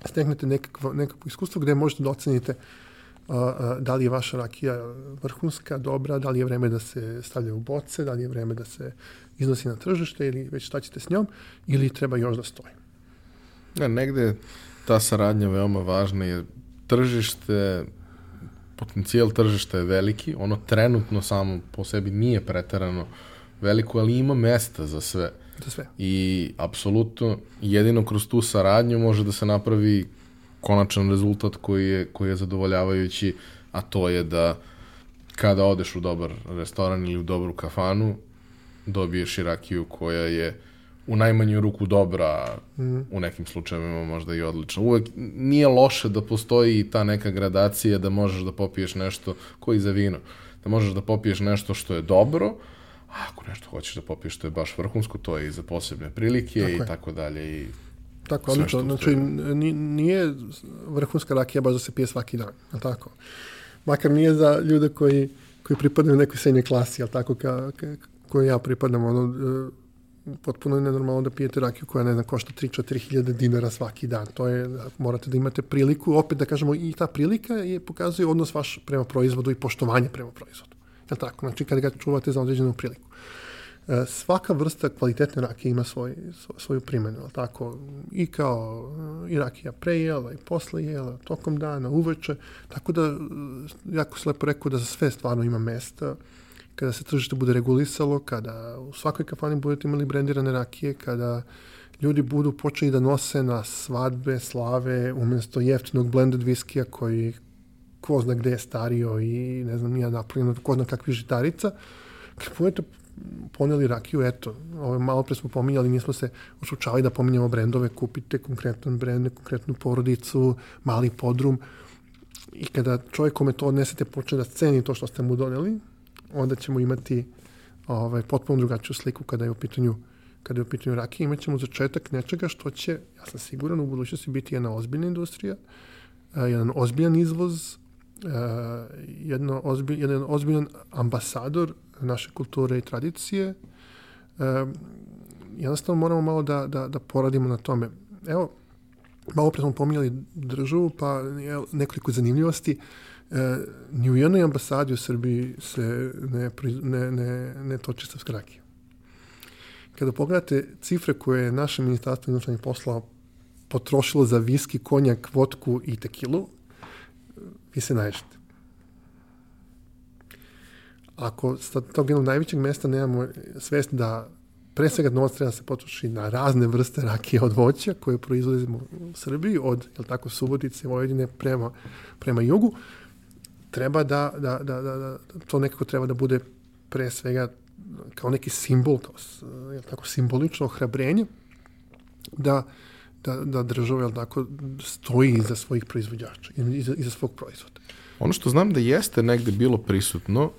steknete nekakvo, nekakvo iskustvo gde možete da ocenite da li je vaša rakija vrhunska, dobra, da li je vreme da se stavlja u boce, da li je vreme da se iznosi na tržište ili već šta ćete s njom, ili treba još da stoji. Ja, negde ta saradnja veoma važna je tržište potencijal tržišta je veliki, ono trenutno samo po sebi nije pretarano veliko, ali ima mesta za sve. Za sve. I apsolutno jedino kroz tu saradnju može da se napravi konačan rezultat koji je, koji je zadovoljavajući, a to je da kada odeš u dobar restoran ili u dobru kafanu, dobiješ i rakiju koja je u najmanju ruku dobra, mm. u nekim slučajevima možda i odlična. Uvek nije loše da postoji ta neka gradacija da možeš da popiješ nešto koji za vino. Da možeš da popiješ nešto što je dobro, a ako nešto hoćeš da popiješ što je baš vrhunsko, to je i za posebne prilike tako i je. tako dalje. I tako, odlično. Znači, nije vrhunska rakija baš da se pije svaki dan, a tako? Makar nije za ljude koji, koji pripadaju nekoj srednjoj klasi, ali tako, ka, ka, koji ja pripadam, ono, potpuno je nenormalno da pijete rakiju koja, ne znam, košta 3-4 hiljade dinara svaki dan. To je, morate da imate priliku, opet da kažemo, i ta prilika je, pokazuje odnos vaš prema proizvodu i poštovanje prema proizvodu. Je tako? Znači, kada ga čuvate za određenu priliku. E, svaka vrsta kvalitetne rakije ima svoj, svoju primjenu, ali tako, i kao i rakija pre jela i posle jela, tokom dana, uveče, tako da, jako se lepo rekao da za sve stvarno ima mesta, kada se tržište bude regulisalo, kada u svakoj kafani budete imali brendirane rakije, kada ljudi budu počeli da nose na svadbe, slave, umjesto jeftinog blended viskija koji ko zna gde je stario i ne znam, nije napravljeno ko zna kakvih žitarica. Kad budete poneli rakiju, eto, ovo, malo pre smo pominjali, nismo se ušučali da pominjamo brendove, kupite konkretan brend, konkretnu porodicu, mali podrum i kada čovjek kome to odnesete počne da ceni to što ste mu doneli, onda ćemo imati ovaj, potpuno drugačiju sliku kada je u pitanju kada je u pitanju rakije, imat ćemo začetak nečega što će, ja sam siguran, u budućnosti biti jedna ozbiljna industrija, jedan ozbiljan izvoz, jedno ozbilj, jedan ozbiljan ambasador naše kulture i tradicije. Jednostavno moramo malo da, da, da poradimo na tome. Evo, malo pre smo pominjali državu, pa nekoliko zanimljivosti. E, ni u jednoj ambasadi u Srbiji se ne, ne, ne, ne toči srpska rakija. Kada pogledate cifre koje je naše ministarstvo inostranih posla potrošilo za viski, konjak, vodku i tekilu, vi se naježete. Ako sa tog jednog najvećeg mesta nemamo svest da pre svega novac treba da se potroši na razne vrste rakije od voća koje proizvodimo u Srbiji, od jel tako, Subotice, Vojvodine prema, prema jugu, treba da, da, da, da, da, to nekako treba da bude pre svega kao neki simbol, kao, jel tako, simbolično ohrabrenje, da, da, da država, jel tako, stoji iza svojih proizvođača, iza, iza svog proizvoda. Ono što znam da jeste negde bilo prisutno,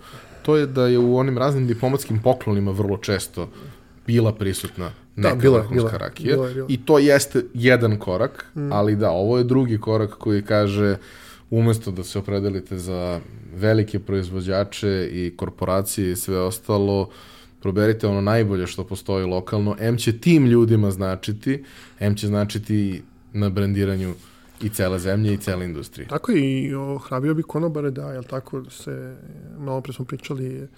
to je da je u onim raznim diplomatskim poklonima vrlo često bila prisutna da, neka da, bila, vrhunska bila, rakija. Bila, bila. I to jeste jedan korak, mm. ali da, ovo je drugi korak koji kaže umesto da se opredelite za velike proizvođače i korporacije i sve ostalo, proberite ono najbolje što postoji lokalno. M će tim ljudima značiti, M će značiti na brandiranju i cele zemlje i cele industrije. Tako i ohrabio bi konobare da, jel tako se, malo pre smo pričali,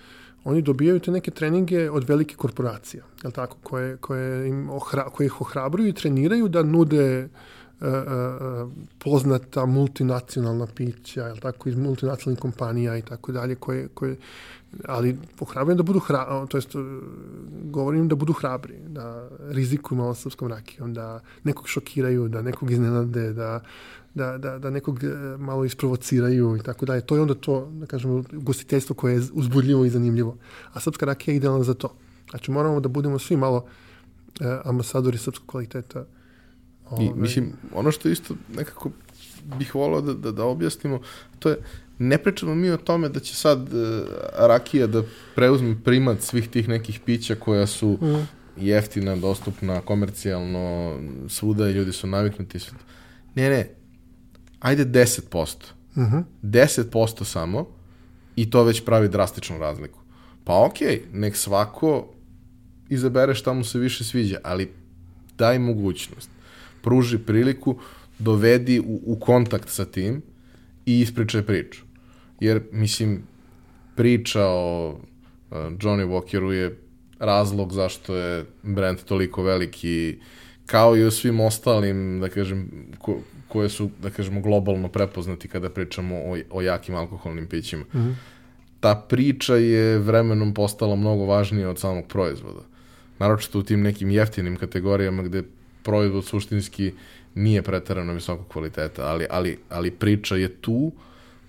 oni dobijaju te neke treninge od velike korporacija, jel tako, koje, koje, im ohra, koje ih ohrabruju i treniraju da nude poznata multinacionalna pića, jel tako, iz multinacionalnih kompanija i tako dalje, koje, koje ali pohrabrujem da budu hrabri, to jest govorim da budu hrabri, da rizikuju malo srpskom rakijom, da nekog šokiraju, da nekog iznenade, da, da, da, da nekog malo isprovociraju i tako dalje. To je onda to, da kažemo, gostiteljstvo koje je uzbudljivo i zanimljivo. A srpska rakija je idealna za to. Znači moramo da budemo svi malo ambasadori srpskog kvaliteta I, ovaj. mislim, ono što isto nekako bih volao da, da, da objasnimo, to je, ne pričamo mi o tome da će sad uh, rakija da preuzme primat svih tih nekih pića koja su mm. jeftina, dostupna, komercijalno, svuda i ljudi su naviknuti. Sve. Ne, ne, ajde 10%. Mm -hmm. 10% samo i to već pravi drastičnu razliku. Pa okej, okay, nek svako izabere šta mu se više sviđa, ali daj mogućnost pruži priliku, dovedi u, u kontakt sa tim i ispričaj priču. Jer, mislim, priča o uh, Johnny Walkeru je razlog zašto je brand toliko veliki kao i u svim ostalim, da kažem, ko, koje su, da kažemo, globalno prepoznati kada pričamo o, o jakim alkoholnim pićima. Mm -hmm. Ta priča je vremenom postala mnogo važnija od samog proizvoda. Naročito u tim nekim jeftinim kategorijama gde proizvod suštinski nije pretarano visokog kvaliteta, ali, ali, ali priča je tu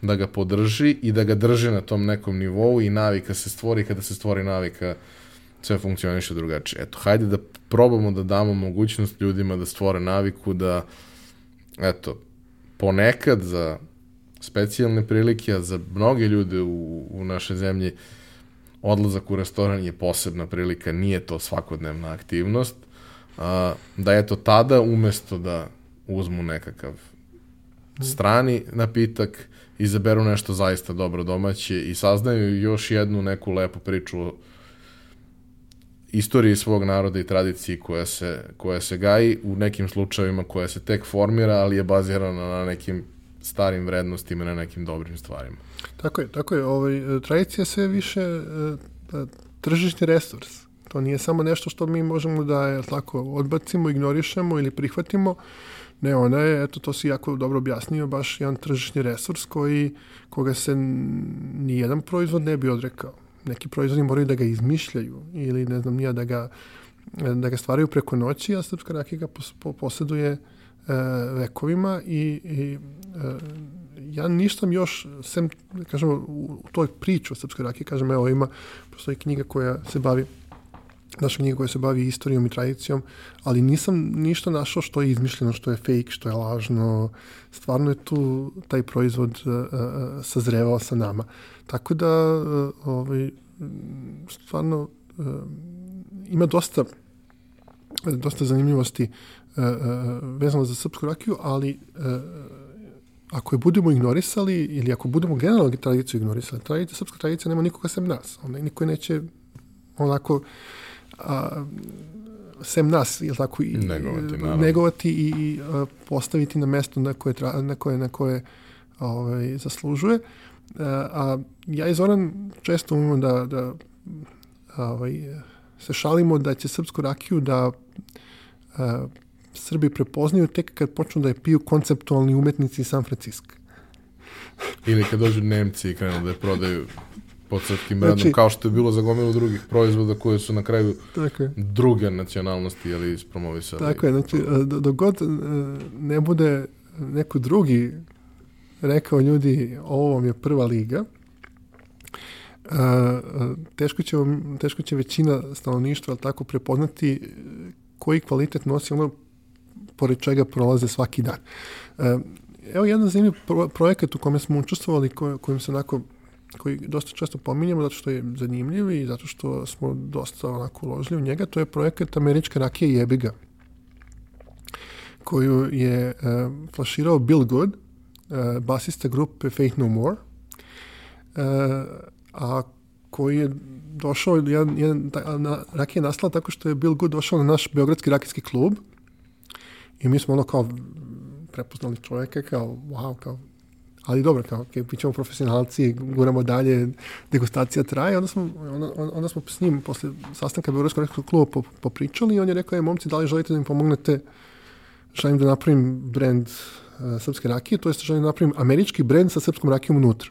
da ga podrži i da ga drži na tom nekom nivou i navika se stvori, kada se stvori navika sve funkcioniše drugačije. Eto, hajde da probamo da damo mogućnost ljudima da stvore naviku da, eto, ponekad za specijalne prilike, a za mnoge ljude u, u našoj zemlji odlazak u restoran je posebna prilika, nije to svakodnevna aktivnost, a, da eto tada umesto da uzmu nekakav strani napitak, izaberu nešto zaista dobro domaće i saznaju još jednu neku lepu priču o istoriji svog naroda i tradiciji koja se, koja se gaji, u nekim slučajevima koja se tek formira, ali je bazirana na nekim starim vrednostima, na nekim dobrim stvarima. Tako je, tako je. Ovaj, tradicija sve više e, tržišni resurs. To nije samo nešto što mi možemo da je tako odbacimo, ignorišemo ili prihvatimo. Ne, ona je, eto, to si jako dobro objasnio, baš jedan tržišni resurs koji, koga se ni jedan proizvod ne bi odrekao. Neki proizvodi moraju da ga izmišljaju ili, ne znam, nije da ga, da ga stvaraju preko noći, a srpska rakija ga posjeduje e, vekovima i, i e, ja nisam još, sem, kažemo, u toj priči o srpskoj rakiji, kažem, evo, ima, postoji knjiga koja se bavi naša knjiga koja se bavi istorijom i tradicijom, ali nisam ništa našao što je izmišljeno, što je fake, što je lažno. Stvarno je tu taj proizvod uh, uh, sazrevao sa nama. Tako da, uh, ovaj, stvarno, uh, ima dosta dosta zanimljivosti uh, vezano za srpsku rakiju, ali uh, ako je budemo ignorisali ili ako budemo generalno tradiciju ignorisali, tradicija, srpska tradicija nema nikoga sem nas. Ona niko neće onako a, sem nas, ili tako, i, negovati, negovati i, i a, postaviti na mesto na koje, tra, na koje, na koje ovaj, zaslužuje. A, a ja i Zoran često umemo da, da ovaj, se šalimo da će srpsku rakiju da a, Srbi prepoznaju tek kad počnu da je piju konceptualni umetnici iz San Francisco. Ili kad dođu Nemci i krenu da je prodaju pod srpskim brendom, znači, kao što je bilo za gomilu drugih proizvoda koje su na kraju tako je. druge nacionalnosti ili ispromovisali. Tako je, znači, dok god e, ne bude neko drugi rekao ljudi, ovo vam je prva liga, teško će, teško će većina stanovništva tako prepoznati koji kvalitet nosi ono pored čega prolaze svaki dan. E, evo jedan zanimljiv projekat u kome smo učestvovali, kojim se onako koji dosta često pominjamo zato što je zanimljiv i zato što smo dosta onako uložili u njega, to je projekat Američka rakija jebiga koju je uh, flaširao Bill Good, uh, basista grupe Faith No More, uh, a koji je došao, jedan, jedan, na, rakija je nastala tako što je Bill Good došao na naš Beogradski rakijski klub i mi smo ono kao prepoznali čovjeka kao, wow, kao ali dobro, kao, okay, pričamo profesionalci, guramo dalje, degustacija traje, onda smo, onda, onda smo s njim posle sastanka Beogradskog kluba popričali i on je rekao, je, momci, da li želite da mi pomognete, želim da napravim brand uh, srpske rakije, to jest želim da napravim američki brand sa srpskom rakijom unutra.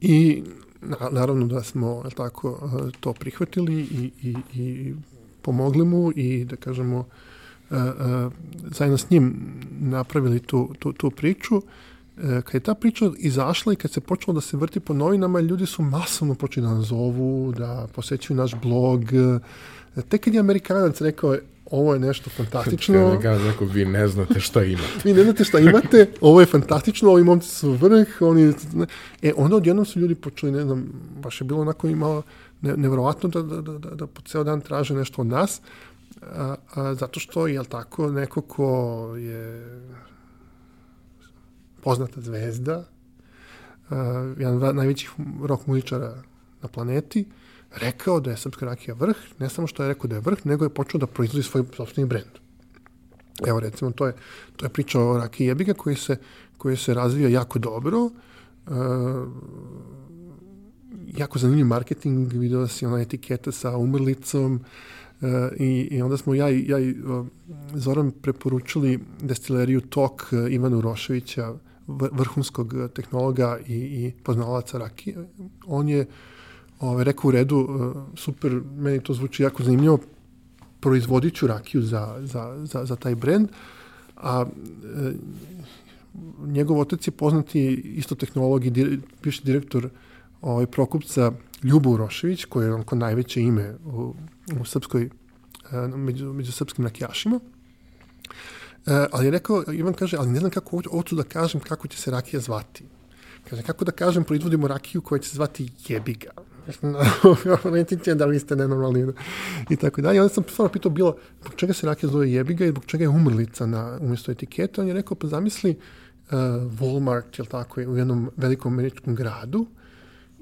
I na, naravno da smo tako uh, to prihvatili i, i, i pomogli mu i da kažemo uh, zajedno s njim napravili tu, tu, tu priču. E, kad je ta priča izašla i kad se počelo da se vrti po novinama, ljudi su masovno počeli da nas zovu, da posećuju naš blog. E, tek kad je Amerikanac rekao, ovo je nešto fantastično. Amerikanac rekao, vi ne znate šta imate. vi ne znate šta imate, ovo je fantastično, ovi momci su vrh, oni... E, onda odjednom su ljudi počeli, ne znam, baš je bilo onako imalo ne, nevrovatno da, da, da, da, da po ceo dan traže nešto od nas, a, a, zato što, je tako, neko ko je poznata zvezda, uh, jedan od najvećih rock muzičara na planeti, rekao da je srpska rakija vrh, ne samo što je rekao da je vrh, nego je počeo da proizvodi svoj sobstveni brend. Evo recimo, to je, to je priča o rakiji jebiga koji se, koji se razvija jako dobro, uh, jako zanimljiv marketing, vidio si ona etiketa sa umrlicom, Uh, i, i onda smo ja i, ja i uh, Zoran preporučili destileriju Tok uh, Ivanu Roševića, vrhunskog eh, tehnologa i, i poznalaca rakije. On je ovaj, rekao u redu, super, meni to zvuči jako zanimljivo, proizvodit ću rakiju za, za, za, za taj brend, a e, njegov otac je poznati isto tehnolog i dir, direktor ovaj, Prokupca Ljubo Urošević, koji je onako najveće ime u, u srpskoj, među, među srpskim rakijašima. E, ali je rekao, Ivan kaže, ali ne znam kako hoću da kažem kako će se rakija zvati. Kaže, kako da kažem, proizvodimo rakiju koja će se zvati jebiga. [LAUGHS] Recite da li ste nenormalni i tako dalje. Onda sam stvarno pitao bilo, zbog čega se rakija zove jebiga i zbog čega je umrlica na umjesto etiketa. On je rekao, pa zamisli uh, Walmart, jel tako, u jednom velikom američkom gradu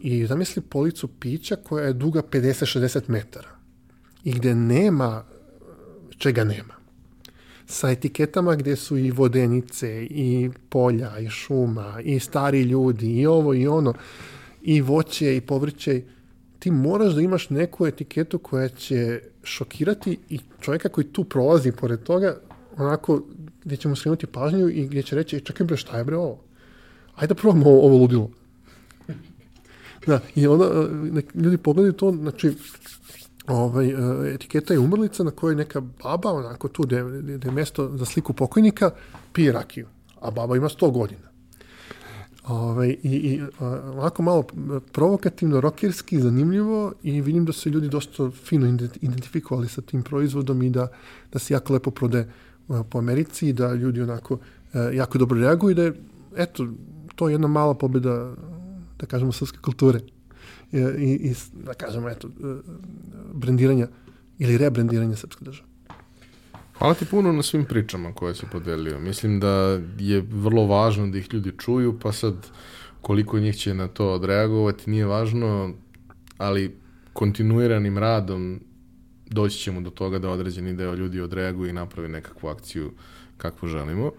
i zamisli policu pića koja je duga 50-60 metara i gde nema čega nema sa etiketama gdje su i vodenice, i polja, i šuma, i stari ljudi, i ovo i ono, i voće, i povrće. Ti moraš da imaš neku etiketu koja će šokirati i čovjeka koji tu prolazi pored toga, onako gdje ćemo skrenuti pažnju i gdje će reći, čekaj bre, šta je bre ovo? Ajde da probamo ovo, ovo ludilo. Da, i onda ljudi pogledaju to, znači, ovaj, e, etiketa je umrlica na kojoj neka baba, onako tu gde, je mesto za sliku pokojnika, pije rakiju. A baba ima 100 godina. Ovaj, I, i ovako malo provokativno, rokerski, zanimljivo i vidim da se ljudi dosta fino identifikovali sa tim proizvodom i da, da se jako lepo prode po Americi i da ljudi onako jako dobro reaguju i da je, eto, to je jedna mala pobjeda, da kažemo, srpske kulture i, i da kažemo, eto, brendiranja ili rebrendiranja srpske države. Hvala ti puno na svim pričama koje si podelio. Mislim da je vrlo važno da ih ljudi čuju, pa sad koliko njih će na to odreagovati nije važno, ali kontinuiranim radom doći ćemo do toga da određeni deo ljudi odreaguje i napravi nekakvu akciju kakvu želimo.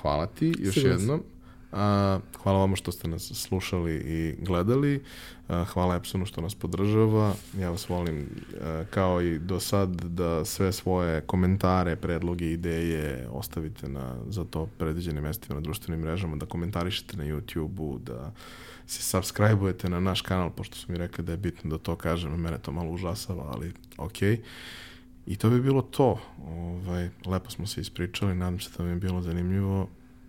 hvala ti još Sigur jednom. Hvala vama što ste nas slušali i gledali. Hvala Epsonu što nas podržava. Ja vas volim kao i do sad da sve svoje komentare, predloge, ideje ostavite na za to predviđenim mestima na društvenim mrežama, da komentarišete na YouTube-u, da se subscribe-ujete na naš kanal, pošto su mi rekli da je bitno da to kažem, mene to malo užasava, ali okej. Okay. I to bi bilo to. Ovaj, lepo smo se ispričali, nadam se da vam je bilo zanimljivo.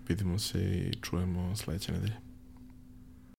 Vidimo se i čujemo sledeće nedelje.